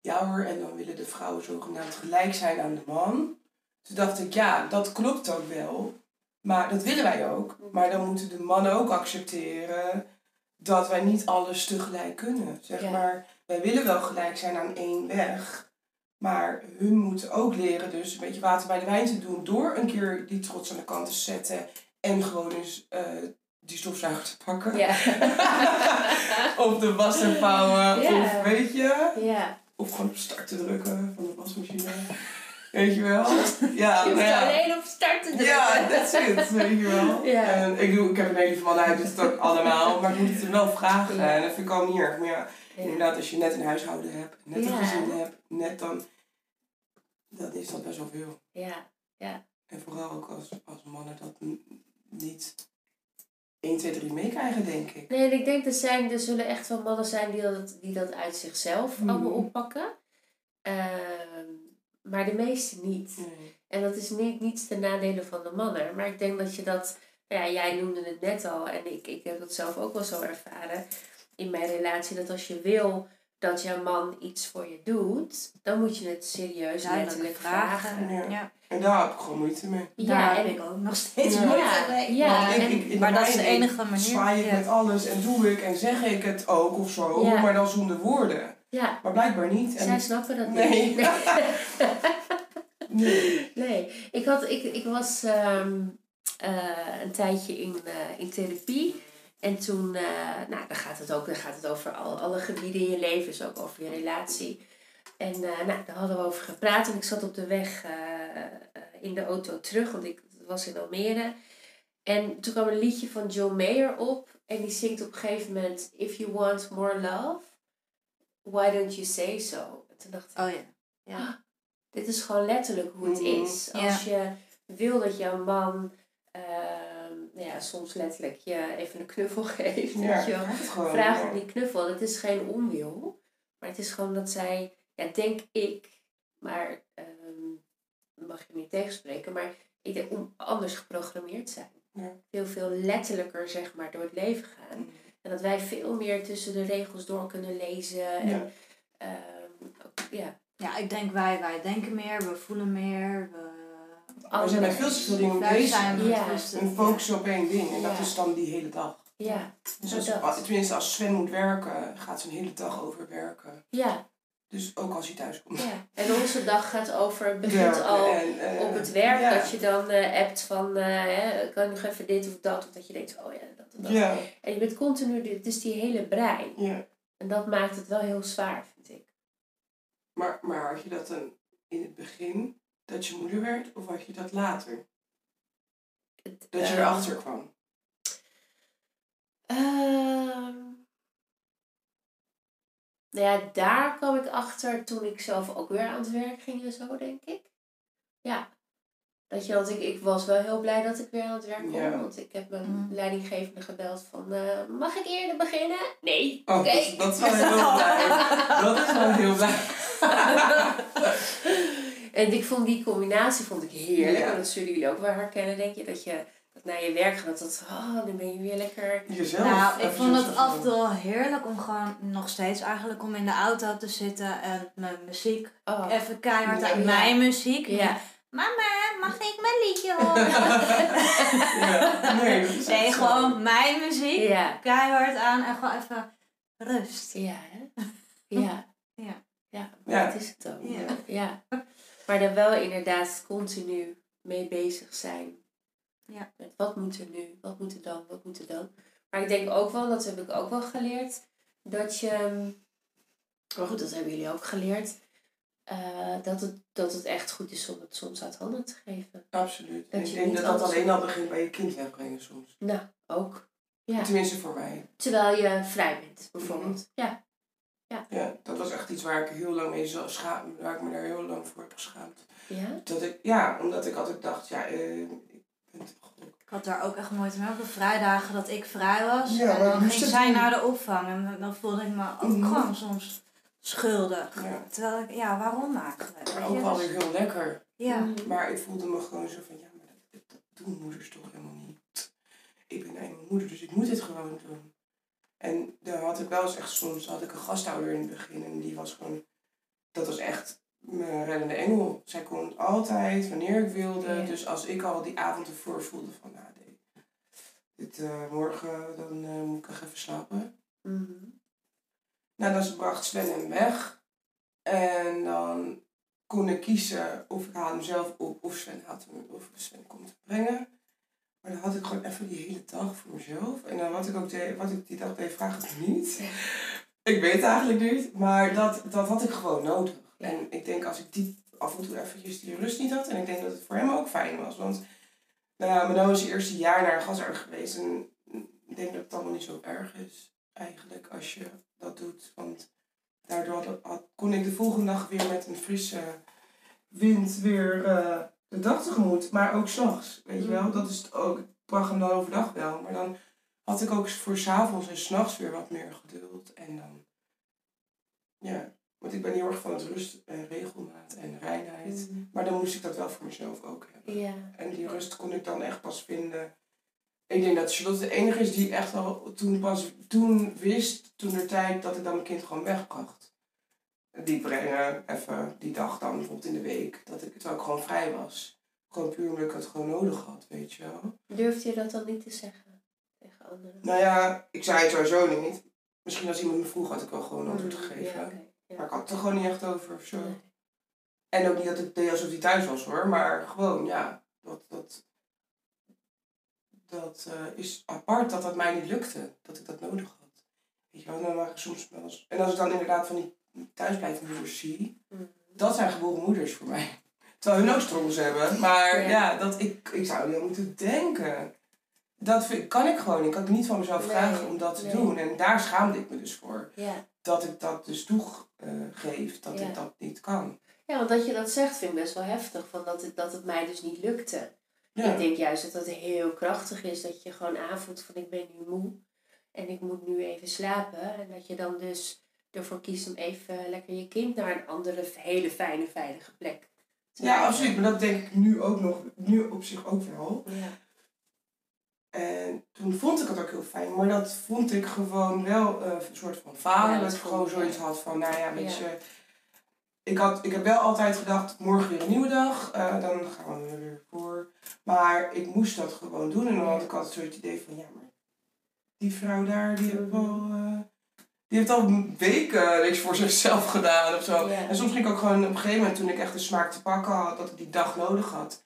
S3: Ja hoor, en dan willen de vrouwen zogenaamd gelijk zijn aan de man. Toen dacht ik, ja, dat klopt ook wel. Maar dat willen wij ook. Maar dan moeten de mannen ook accepteren dat wij niet alles tegelijk kunnen. Zeg
S1: Ja.
S3: maar, wij willen wel gelijk zijn aan één weg. Maar hun moeten ook leren dus een beetje water bij de wijn te doen. Door een keer die trots aan de kant te zetten. En gewoon eens eh, die stofzuiger te pakken.
S1: Ja. <laughs>
S3: of de was te vouwen.
S1: Ja.
S3: Of weet je.
S1: ja.
S3: Of gewoon op start te drukken van de wasmachine. Weet je wel? Ja, <laughs>
S1: Je hoeft
S3: nou ja.
S1: alleen op start te drukken.
S3: Ja, <laughs> that's it, weet je wel.
S1: Ja.
S3: En ik, doe, ik heb een hele hij doet het ook allemaal, maar ik moet het hem wel vragen.
S1: Ja.
S3: En dat vind ik al niet erg. Maar ja,
S1: Ja.
S3: inderdaad, als je net een huishouden hebt, net
S1: Ja.
S3: een gezin hebt, net dan, dan is dat best wel veel.
S1: Ja.
S3: En vooral ook als, als mannen dat niet 1, 2, 3 meekrijgen, denk ik.
S1: Nee, en ik denk er, zijn, er zullen echt wel mannen zijn die dat, die dat uit zichzelf
S3: Mhm.
S1: allemaal oppakken. Ehm, maar de meeste niet.
S3: Nee.
S1: En dat is niet, niet ten nadele van de mannen. Maar ik denk dat je dat, ja, jij noemde het net al, en ik, ik heb dat zelf ook wel zo ervaren in mijn relatie, dat als je wil dat jouw man iets voor je doet, dan moet je het serieus
S2: Duidelijk
S1: letterlijk
S2: vragen.
S1: vragen.
S3: Ja.
S2: Ja,
S3: En daar heb ik gewoon moeite mee.
S2: daar
S1: Ja,
S2: heb
S1: en,
S2: ik ook nog steeds
S3: Ja.
S2: moeite mee.
S1: Ja,
S3: ik, ik,
S2: maar dat is de enige manier.
S3: Zwaai ik
S2: Ja.
S3: met alles en doe ik en zeg ik het ook of zo,
S1: Ja.
S3: maar dan zonder woorden.
S1: Ja,
S3: Maar blijkbaar niet. En
S1: zij snappen dat
S3: Nee.
S1: niet. <laughs>
S3: nee.
S1: Nee, ik, had, ik, ik was ehm, eh, een tijdje in, eh, in therapie. En toen, eh, nou, dan gaat het ook dan gaat het over al, alle gebieden in je leven, dus ook over je relatie. En nou, daar hadden we over gepraat. En ik zat op de weg in de auto terug, want ik was in Almere. En toen kwam een liedje van Joe Mayer op. En die zingt op een gegeven moment: If you want more love, why don't you say so? En toen dacht ik,
S2: Oh ja.
S1: ja, dit is gewoon letterlijk hoe het
S3: Mhm.
S1: is.
S2: Ja.
S1: Als je wil dat jouw man ehm, nou ja, soms letterlijk je even een knuffel <laughs> geeft.
S3: Ja,
S1: weet je wel.
S3: gewoon.
S1: Vraag om die knuffel. Het is geen onwil. Maar het is gewoon dat zij, ja, denk ik, maar ehm, mag je niet tegenspreken, maar ik denk om anders geprogrammeerd zijn.
S3: Ja.
S1: Veel, veel letterlijker, zeg maar, door het leven gaan. En dat wij veel meer tussen de regels door kunnen lezen. En,
S3: Ja.
S1: ehm, ja,
S2: Ja, ik denk wij, wij denken meer, we voelen meer, we...
S3: We zijn bij veel te veel bezig.
S2: we.
S3: En focussen op één ding. En dat is dan die hele dag.
S1: ja,
S3: Dus als,
S1: dat.
S3: als- tenminste, als Sven moet werken, gaat zijn hele dag over werken.
S1: ja,
S3: Dus ook als hij thuis komt.
S1: ja. En onze dag gaat over, het begint al
S3: en, eh,
S1: op het werk.
S3: ja.
S1: Dat je dan eh appt van, hè, kan je nog even dit of dat. Of dat je denkt, oh ja, dat en dat.
S3: Ja,
S1: En je bent continu, dit is die hele brei.
S3: ja.
S1: En dat maakt het wel heel zwaar, vind ik.
S3: Maar, maar had je dat dan in het begin, dat je moeder werd, of had je dat later?
S1: Het,
S3: Dat je erachter kwam?
S1: ehm, Nou ja, daar kwam ik achter toen ik zelf ook weer aan het werk ging en zo, denk ik. Ja. Dat je, want ik, ik was wel heel blij dat ik weer aan het werk kon.
S3: Ja.
S1: Want ik heb mijn
S2: Mm.
S1: leidinggevende gebeld van... eh, mag ik eerder beginnen? Nee.
S3: Oh,
S1: Oké.
S3: dat, dat is wel heel <laughs> blij. Dat is wel heel blij. <laughs>
S1: en ik vond die combinatie vond ik heerlijk.
S3: Ja.
S1: En dat zullen jullie ook wel herkennen, denk je. Dat je dat naar je werk gaat. Dat, oh, dan ben je weer lekker...
S3: Jezelf.
S2: Nou, ik vond het af en toe wel heerlijk om gewoon nog steeds eigenlijk om in de auto te zitten en mijn muziek
S1: Oh,
S2: even keihard aan
S1: Ja.
S2: mijn muziek.
S1: ja.
S2: Mama, mag ik mijn liedje <laughs> horen?
S3: Ja, nee,
S2: nee,
S3: zo.
S2: gewoon mijn muziek.
S1: Ja.
S2: Keihard aan en gewoon even rust.
S1: Ja, hè? Ja. <laughs>
S2: Ja.
S1: Ja,
S3: Ja.
S1: dat is het ook.
S2: Ja.
S1: Ja. Maar daar wel inderdaad continu mee bezig zijn.
S2: Ja.
S1: Met wat moet er nu? Wat moet er dan? Wat moet er dan? Maar ik denk ook wel, dat heb ik ook wel geleerd, dat je... Maar goed, dat hebben jullie ook geleerd. eh, dat, het, dat het echt goed is om het soms uit handen te geven.
S3: Absoluut.
S1: Dat
S3: ik denk dat dat alleen al begint bij je kind wegbrengen soms.
S1: Nou, ook. Ja.
S3: Tenminste voor mij.
S1: Terwijl je vrij bent, bijvoorbeeld.
S3: Mhm.
S1: Ja.
S3: Ja, dat was echt iets waar ik heel lang mee zou schamen. Waar ik me daar heel lang voor heb geschaamd.
S1: Ja?
S3: Dat ik, ja, omdat ik altijd dacht, ja, eh, ik
S2: had daar ook echt moeite mee op de vrijdagen dat ik vrij was.
S3: Ja,
S2: en dan ging zij
S3: doen.
S2: naar de opvang. En dan voelde ik me ook gewoon soms schuldig.
S3: Ja.
S2: Terwijl ik, ja, waarom eigenlijk?
S3: Maar ook wel
S2: Dus-
S3: weer heel lekker.
S2: Ja.
S3: Maar ik voelde me gewoon zo van, ja, maar dat, dat doen moeders toch helemaal niet. Ik ben eenmaal moeder, dus ik moet dit gewoon doen. En dan had ik wel eens echt soms, had ik een gasthouder in het begin en die was gewoon, dat was echt mijn reddende engel. Zij kon altijd, wanneer ik wilde.
S1: Ja.
S3: Dus als ik al die avond ervoor voelde van, nou, nee, dit, eh, morgen dan eh, moet ik echt even slapen.
S1: Mhm.
S3: Nou, dan bracht Sven hem weg. En dan kon ik kiezen of ik haal hem zelf op of Sven, haalt hem, of Sven komt brengen. Maar dan had ik gewoon even die hele dag voor mezelf. En dan wat ik ook deed, wat ik die dag deed, vraag me niet. Ik weet het eigenlijk niet. Maar dat, dat had ik gewoon nodig. En ik denk als ik die af en toe eventjes die rust niet had. En ik denk dat het voor hem ook fijn was. Want nou ja, Mano is het eerste jaar naar gasarts geweest. En ik denk dat het allemaal niet zo erg is. Eigenlijk als je dat doet. Want daardoor had, had- kon ik de volgende dag weer met een frisse wind weer eh, de dag tegemoet. Maar ook s'nachts, weet je wel. Dat is het ook. Ik bracht hem dan overdag wel. Maar dan had ik ook voor s'avonds en s'nachts weer wat meer geduld. En dan, ja, want ik ben heel erg van het rust en regelmaat en reinheid.
S1: Mhm.
S3: Maar dan moest ik dat wel voor mezelf ook hebben.
S1: Ja.
S3: En die rust kon ik dan echt pas vinden. Ik denk dat Charlotte de enige is die echt al toen pas toen wist, toen de tijd, dat ik dan mijn kind gewoon wegbracht. Die brengen, even die dag dan bijvoorbeeld in de week, dat ik, terwijl ik gewoon vrij was. Gewoon puur omdat ik het gewoon nodig had, weet je wel.
S1: Durfde je dat dan niet te zeggen tegen anderen?
S3: Nou ja, ik zei het sowieso niet. Misschien als iemand me vroeg, had ik wel gewoon antwoord
S1: Mhm,
S3: gegeven.
S1: Ja. Ja.
S3: Maar ik had het er gewoon niet echt over of zo.
S1: Nee.
S3: En ook niet dat ik deed alsof hij thuis was hoor, maar gewoon ja, dat, dat, dat eh, is apart dat dat mij niet lukte, dat ik dat nodig had. Weet je wel, dan waren soms wel eens, en als ik dan inderdaad van die thuisblijvende moeders zie,
S1: Mhm.
S3: dat zijn geboren moeders voor mij. Terwijl hun ook struggles hebben, maar
S1: Ja.
S3: ja, dat, ik, ik zou niet aan moeten denken. Dat vind, kan ik gewoon, ik kan het niet van mezelf
S1: Nee,
S3: vragen om dat te
S1: nee.
S3: doen. En daar schaamde ik me dus voor.
S1: Ja.
S3: Dat ik dat dus toegeef, dat
S1: Ja.
S3: ik dat niet kan.
S1: ja, want dat je dat zegt vind ik best wel heftig. Van dat, het, dat het mij dus niet lukte.
S3: Ja.
S1: Ik denk juist dat het heel krachtig is dat je gewoon aanvoelt van ik ben nu moe. En ik moet nu even slapen. En dat je dan dus ervoor kiest om even lekker je kind naar een andere hele fijne, veilige plek te
S3: Ja, absoluut. Maar dat denk ik nu ook nog, nu op zich ook wel.
S1: Ja.
S3: En toen vond ik het ook heel fijn. Maar dat vond ik gewoon wel eh, een soort van falen.
S1: Ja,
S3: dat ik gewoon zoiets had van, nou ja, weet
S1: Ja.
S3: je... Ik, had, ik heb wel altijd gedacht, morgen weer een nieuwe dag. eh, dan gaan we er weer voor. Maar ik moest dat gewoon doen. En dan had ik altijd zo het idee van, ja, maar die vrouw daar, die heeft wel... eh, die heeft al weken niks voor zichzelf gedaan of zo.
S1: Ja.
S3: En soms ging ik ook gewoon op een gegeven moment, toen ik echt de smaak te pakken had, dat ik die dag nodig had.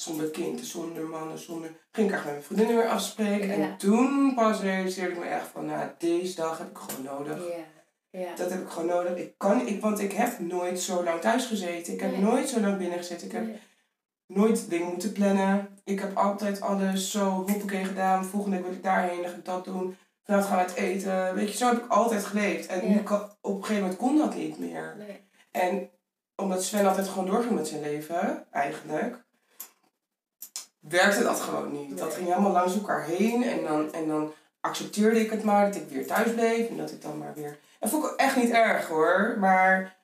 S3: Zonder kind, zonder mannen, zonder... Ging ik echt met mijn vriendinnen weer afspreken.
S1: Ja.
S3: En toen pas realiseerde ik me echt van, nou, deze dag heb ik gewoon nodig.
S1: Ja. Ja.
S3: Dat heb ik gewoon nodig. Ik kan, ik, want ik heb nooit zo lang thuis gezeten. Ik heb
S1: Nee.
S3: nooit zo lang binnen gezeten. Ik heb
S1: Nee.
S3: nooit dingen moeten plannen. Ik heb altijd alles zo hoppakee gedaan. Volgende week wil ik daarheen, dan ga ik dat doen. Vanavond gaan we het eten. Weet je, zo heb ik altijd geleefd. En
S1: Ja.
S3: nu kan, op een gegeven moment kon dat niet meer.
S1: Nee.
S3: En omdat Sven altijd gewoon doorging met zijn leven, eigenlijk, werkte dat gewoon niet. Dat ging helemaal langs elkaar heen. En dan, en dan accepteerde ik het maar dat ik weer thuis bleef. En dat ik dan maar weer... En vond ik ook echt niet erg hoor. Maar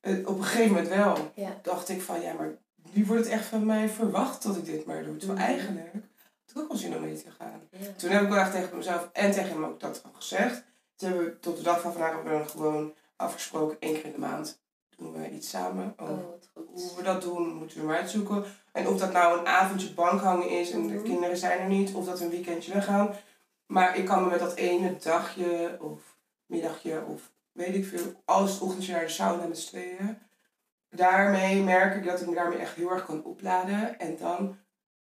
S3: eh, op een gegeven moment wel.
S1: Ja.
S3: Dacht ik van, ja, maar nu wordt het echt van mij verwacht dat ik dit maar doe. Terwijl
S1: Mhm.
S3: eigenlijk had ik ook wel zin om mee te gaan.
S1: Ja.
S3: Toen heb ik wel echt tegen mezelf en tegen hem ook dat al gezegd. Toen hebben we tot de dag van vandaag hebben we dan gewoon afgesproken, één keer in de maand doen we iets samen.
S1: Oh,
S3: Over
S1: wat goed.
S3: hoe we dat doen, moeten we maar uitzoeken. En of dat nou een avondje bankhangen is en de
S1: Mhm.
S3: kinderen zijn er niet, of dat we een weekendje weggaan. Maar ik kan me met dat ene dagje of middagje of weet ik veel, als het ochtendje naar de sauna met z'n tweeën. Daarmee merk ik dat ik me daarmee echt heel erg kan opladen. En dan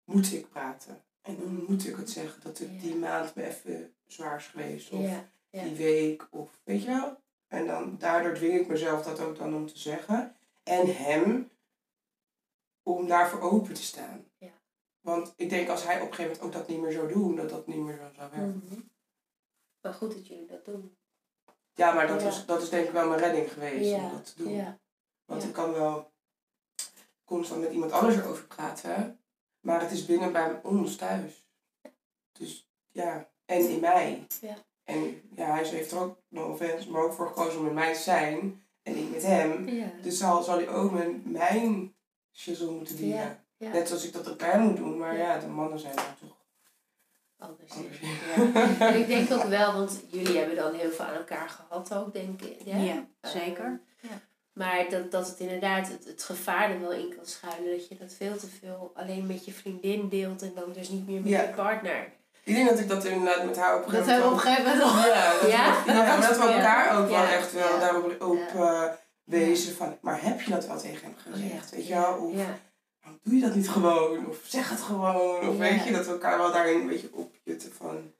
S3: moet ik praten. En dan moet ik het zeggen dat het
S1: Ja.
S3: die maand me even zwaar is geweest. Of
S1: Ja. Ja.
S3: die week. Of weet je wel. En dan, daardoor dwing ik mezelf dat ook dan om te zeggen. En hem om daarvoor open te staan.
S1: Ja.
S3: Want ik denk als hij op een gegeven moment ook dat niet meer zou doen, dat dat niet meer zo zou werken.
S1: Mhm. Maar goed dat jullie dat doen.
S3: Ja, maar dat,
S1: Ja.
S3: Was, dat is denk ik wel mijn redding geweest om dat te doen.
S1: Ja.
S3: Want ik kan wel constant met iemand anders erover praten. Maar het is binnen bij ons thuis. Dus ja, en in mij.
S1: Ja.
S3: En ja, hij heeft er ook, no offense, maar ook voor gekozen om met mij te zijn. En ik met hem.
S1: Ja.
S3: Dus zal, zal hij ook met mijn shizzle moeten dienen.
S1: Ja. Ja.
S3: Net zoals ik dat ook bij hem moet doen. Maar
S1: Ja.
S3: ja, de mannen zijn er toch
S1: Anders.
S3: anders.
S1: Ja. En ik denk ook wel, want jullie hebben dan heel veel aan elkaar gehad ook, denk ik. Ja,
S2: Ja, zeker.
S1: Ehm,
S2: Ja.
S1: Maar dat, dat het inderdaad het, het gevaar er wel in kan schuilen. Dat je dat veel te veel alleen met je vriendin deelt en dan dus niet meer met
S3: Ja.
S1: je partner.
S3: Ik denk dat ik dat inderdaad met haar op een
S2: Dat
S3: gegeven
S2: hebben we op een
S3: moment
S2: gegeven moment al.
S3: Ja, dat,
S1: Ja?
S3: We, ja, maar dat we
S1: Ja.
S3: elkaar ook wel
S1: Ja.
S3: echt wel
S2: Ja.
S3: daarop op eh, wezen van, maar heb je dat wel tegen hem gezegd? Weet je wel? Of
S1: Ja.
S3: waarom doe je dat niet gewoon? Of zeg het gewoon? Of
S1: Ja.
S3: weet je, dat we elkaar wel daarin een beetje opjutten van,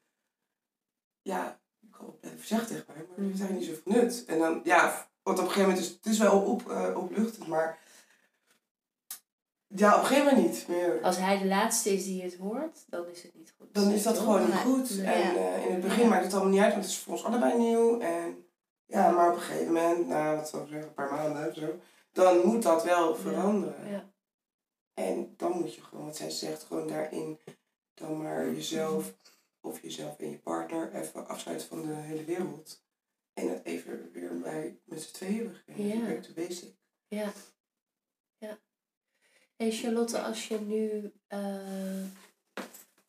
S3: ja, ik blijven zeggen tegen mij, maar het heeft eigenlijk niet zoveel nut. En dan, ja, want op een gegeven moment is het is wel op, eh, opluchtend, maar ja, op een gegeven moment niet meer.
S1: Als hij de laatste is die het hoort, dan is het niet goed.
S3: Dan is dat
S1: Toch?
S3: gewoon niet goed. En eh, in het begin maakt het allemaal niet uit, want het is voor ons allebei nieuw. En ja, maar op een gegeven moment, na wat zal ik zeggen, een paar maanden of zo, dan moet dat wel veranderen.
S1: Ja.
S3: En dan moet je gewoon, wat zij zegt, gewoon daarin dan maar jezelf of jezelf en je partner even afsluiten van de hele wereld. En het even weer bij met z'n tweeën beginnen.
S1: Ja.
S3: Back to basic.
S1: Ja. En Charlotte, als je nu... eh,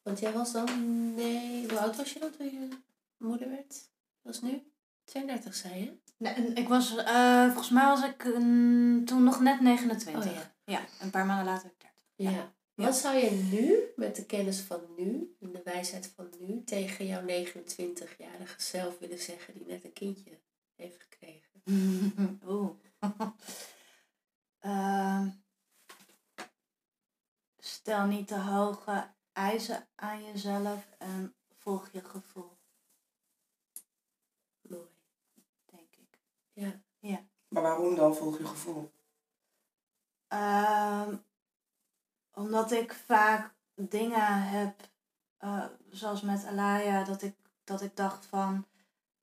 S1: want jij was dan... Nee, hoe oud was je dan toen je moeder werd? Was nu? 32, zei je?
S2: Nee, ik was, eh, volgens mij was ik toen nog net 29.
S1: Oh ja.
S2: ja, een paar maanden later 30.
S1: Ja.
S2: Ja.
S1: Wat zou je nu, met de kennis van nu, en de wijsheid van nu, tegen jouw 29-jarige zelf willen zeggen die net een kindje heeft gekregen? <laughs>
S2: Oeh. <laughs> Ehm, stel niet te hoge eisen aan jezelf en volg je gevoel,
S1: Mooi.
S2: denk ik.
S1: Ja.
S3: Maar waarom dan volg je gevoel?
S2: Ehm, omdat ik vaak dingen heb, eh, zoals met Alaya, dat ik, dat ik dacht van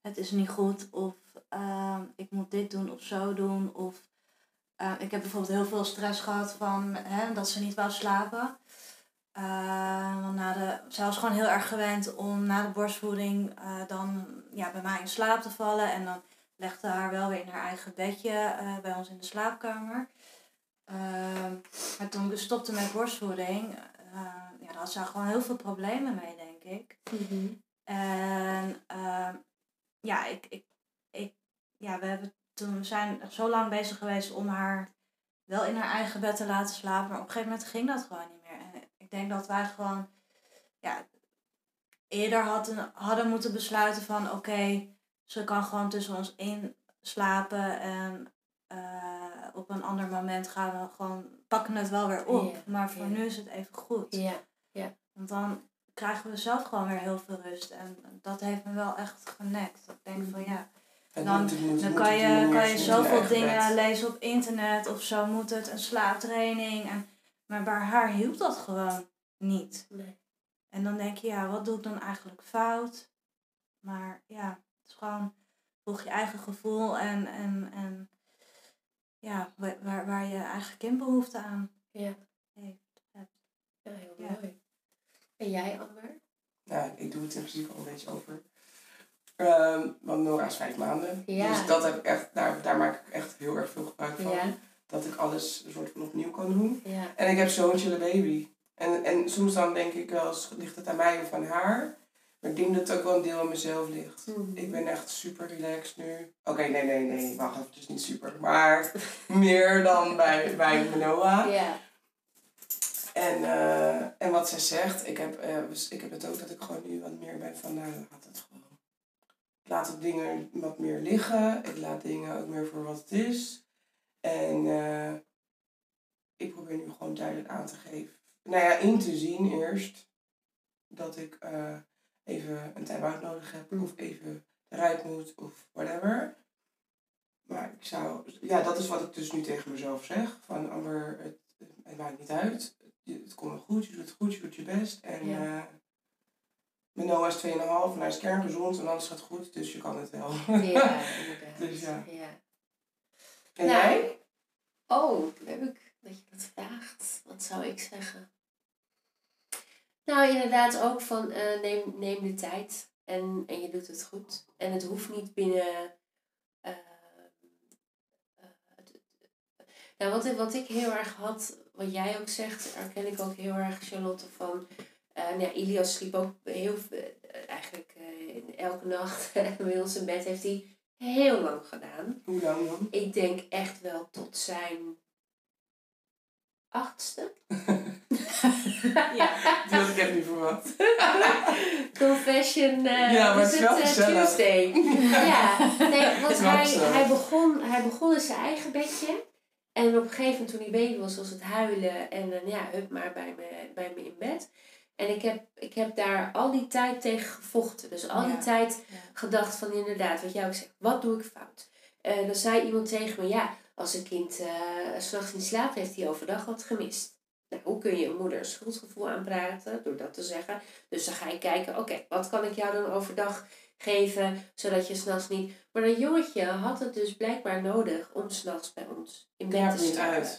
S2: het is niet goed of ehm, ik moet dit doen of zo doen. Of eh, ik heb bijvoorbeeld heel veel stress gehad van hè, dat ze niet wou slapen. Eh, want na de, zij was gewoon heel erg gewend om na de borstvoeding eh, dan ja, bij mij in slaap te vallen. En dan legde haar wel weer in haar eigen bedje bij ons in de slaapkamer. Maar toen ik dus stopte met borstvoeding, ja, daar had ze gewoon heel veel problemen mee, denk ik. En ehm, ja, ik, ik, ik, ja, we hebben toen we zijn echt zo lang bezig geweest om haar wel in haar eigen bed te laten slapen. Maar op een gegeven moment ging dat gewoon niet meer. En ik denk dat wij gewoon ja, eerder hadden, hadden moeten besluiten van oké, ze kan gewoon tussen ons in slapen en eh, op een ander moment gaan we gewoon pakken het wel weer op.
S1: Ja,
S2: maar voor
S1: ja.
S2: nu is het even goed.
S1: Ja.
S2: Want dan krijgen we zelf gewoon weer heel veel rust. En dat heeft me wel echt genekt. Ik denk van ja,
S3: Het
S2: Dan- dan
S3: moet
S2: kan je, kan je zoveel dingen
S3: bed.
S2: lezen op internet of zo moet het, een slaaptraining. En, maar bij haar hielp dat gewoon niet.
S1: Nee.
S2: En dan denk je, ja, wat doe ik dan eigenlijk fout? Maar ja, het is gewoon volg je eigen gevoel en, en, en ja, wa- waar, waar je eigen kind behoefte aan
S1: Ja,
S2: heeft. hebt.
S1: ja heel
S2: Ja.
S1: mooi. En jij, Amber?
S3: Nou, ik doe het in principe al een beetje over. Ehm, want Nora is vijf maanden.
S1: Ja.
S3: Dus dat heb ik echt, daar, daar maak ik echt heel erg veel gebruik van.
S1: Ja.
S3: Dat ik alles een soort van opnieuw kan doen.
S1: Ja.
S3: En ik heb zo'n chille baby. En, en soms dan denk ik wel eens, ligt het aan mij of aan haar? Maar ik denk dat het ook wel een deel aan mezelf ligt.
S1: Mhm.
S3: Ik ben echt super relaxed nu. Oké, nee, nee, nee, wacht even, niet super. Maar <laughs> meer dan bij, bij Noah.
S1: Ja.
S3: En, eh, en wat zij zegt, ik heb, eh, dus ik heb het ook dat ik gewoon nu wat meer ben van, nou, laat het gewoon. Ik laat het dingen wat meer liggen. Ik laat dingen ook meer voor wat het is. En eh, ik probeer nu gewoon duidelijk aan te geven. Nou ja, in te zien eerst dat ik eh, even een time-out nodig heb. Of even eruit moet of whatever. Maar ik zou, ja, dat is wat ik dus nu tegen mezelf zeg. Van Amber, het, het maakt niet uit. Het komt wel goed, je doet het goed, je doet je best. En
S1: Ja.
S3: eh mijn is 2,5 en hij is kerngezond en alles gaat goed, dus je kan het wel.
S1: Ja, <laughs> inderdaad.
S3: Dus ja.
S1: ja.
S3: En
S1: Nou,
S3: jij?
S1: Oh, heb ik dat je dat vraagt. Wat zou ik zeggen? Nou, inderdaad ook van eh, neem, neem de tijd en, en je doet het goed. En het hoeft niet binnen. eh, eh, nou, wat, wat ik heel erg had, wat jij ook zegt, herken ik ook heel erg, Charlotte, van. Nou, Ilias sliep ook heel eh, eigenlijk eh, elke nacht <laughs> bij ons in bed heeft hij heel lang gedaan.
S3: Hoe lang dan?
S1: Ik denk echt wel tot zijn achtste. <laughs>
S2: Ja.
S3: Had ik echt niet verwacht. <laughs>
S1: Confession eh
S3: Ja, maar het is wel gezellig.
S1: Tuesday. ja, nee, want hij, hij, begon, hij begon in zijn eigen bedje. En op een gegeven moment toen hij baby was, was het huilen. En dan ja, hup maar bij me, bij me in bed. En ik heb, ik heb daar al die tijd tegen gevochten. Dus al die
S2: Ja.
S1: tijd
S2: Ja.
S1: gedacht van inderdaad, wat jij ook zegt, wat doe ik fout? Eh, dan zei iemand tegen me, ja, als een kind eh, s s'nachts niet slaapt, heeft hij overdag wat gemist. Nou, hoe kun je een moeder een schuldgevoel aanpraten door dat te zeggen? Dus dan ga je kijken, oké, wat kan ik jou dan overdag geven, zodat je s'nachts niet... Maar dat jongetje had het dus blijkbaar nodig om s'nachts bij ons in bed te slapen.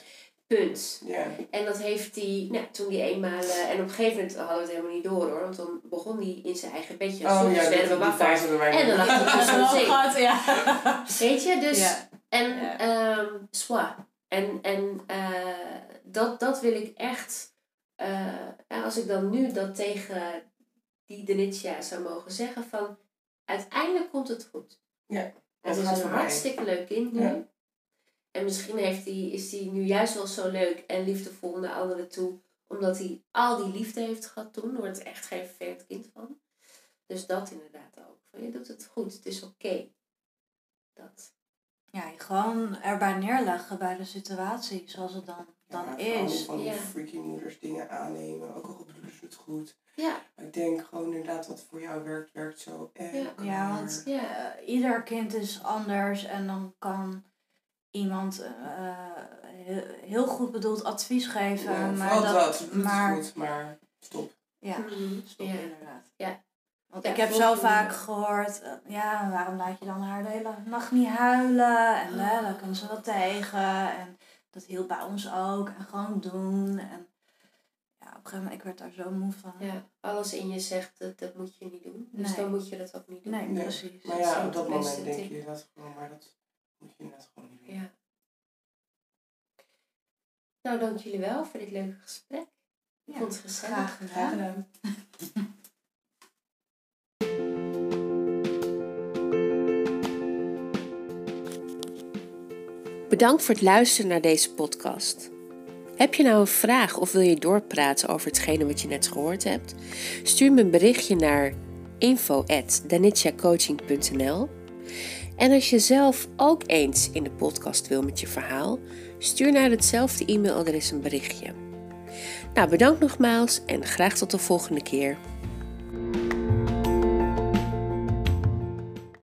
S1: Punt.
S3: Ja.
S1: En dat heeft hij, nou, toen hij eenmaal, eh, en op een gegeven moment hadden we het helemaal niet door hoor, want dan begon hij in zijn eigen bedje.
S3: Oh
S1: Soms
S3: ja, die,
S1: werden we
S3: die
S1: wakker. En dan lag hij tussen ons in.
S2: Gehad, ja.
S1: Weet je, dus,
S2: Ja.
S1: en,
S2: Ja.
S1: ehm soit. En, en eh, dat, dat wil ik echt, eh, als ik dan nu dat tegen die Denitja zou mogen zeggen, van uiteindelijk komt het goed.
S3: Ja,
S1: Het
S3: dat
S1: is
S3: gaat
S1: een hartstikke leuk kind nu. En misschien heeft die, is hij nu juist wel zo leuk en liefdevol naar anderen toe. Omdat hij al die liefde heeft gehad toen. Daar wordt er echt geen vervelend kind van. Dus dat inderdaad ook. Van, je doet het goed, het is oké. Dat.
S2: Ja, gewoon erbij neerleggen bij de situatie zoals het dan, dan
S3: Ja,
S2: is.
S3: van die
S1: Ja.
S3: freaky moeders dingen aannemen, ook al bedoelen ze het goed.
S1: Ja,
S3: Maar ik denk gewoon inderdaad wat voor jou werkt, werkt zo. En
S1: Ja.
S2: Ja, want
S1: ja.
S2: eh, ieder kind is anders en dan kan iemand eh, heel, goed bedoeld advies geven.
S3: Ja,
S2: maar dat, maar-
S3: goed, maar stop.
S2: Ja,
S1: Mhm.
S2: stop
S1: ja.
S2: inderdaad.
S1: Ja.
S2: Want
S1: Ja,
S2: ik heb zo vaak gehoord, eh, ja, waarom laat je dan haar de hele nacht niet huilen? En
S1: Oh.
S2: uh, daar kan ze wel tegen. En dat hielp bij ons ook. En gewoon doen. En ja, op een gegeven moment, ik werd daar zo moe van.
S1: ja, alles in je zegt, dat, dat moet je niet doen. Dus
S2: Nee.
S1: dan moet je dat ook niet doen.
S2: Nee,
S3: Nee.
S2: precies.
S3: Maar ja, op dat moment denk
S1: tip.
S3: je dat gewoon, maar dat moet je net gewoon niet doen.
S1: Ja. Nou, dank jullie wel voor dit leuke gesprek. Ik
S2: Ja,
S1: vond het gezellig.
S2: Graag gedaan.
S3: gedaan.
S1: Bedankt voor het luisteren naar deze podcast. Heb je nou een vraag of wil je doorpraten over hetgene wat je net gehoord hebt? Stuur me een berichtje naar info@danitjacoaching.nl. En als je zelf ook eens in de podcast wil met je verhaal, stuur naar hetzelfde e-mailadres een berichtje. Nou, bedankt nogmaals en graag tot de volgende keer.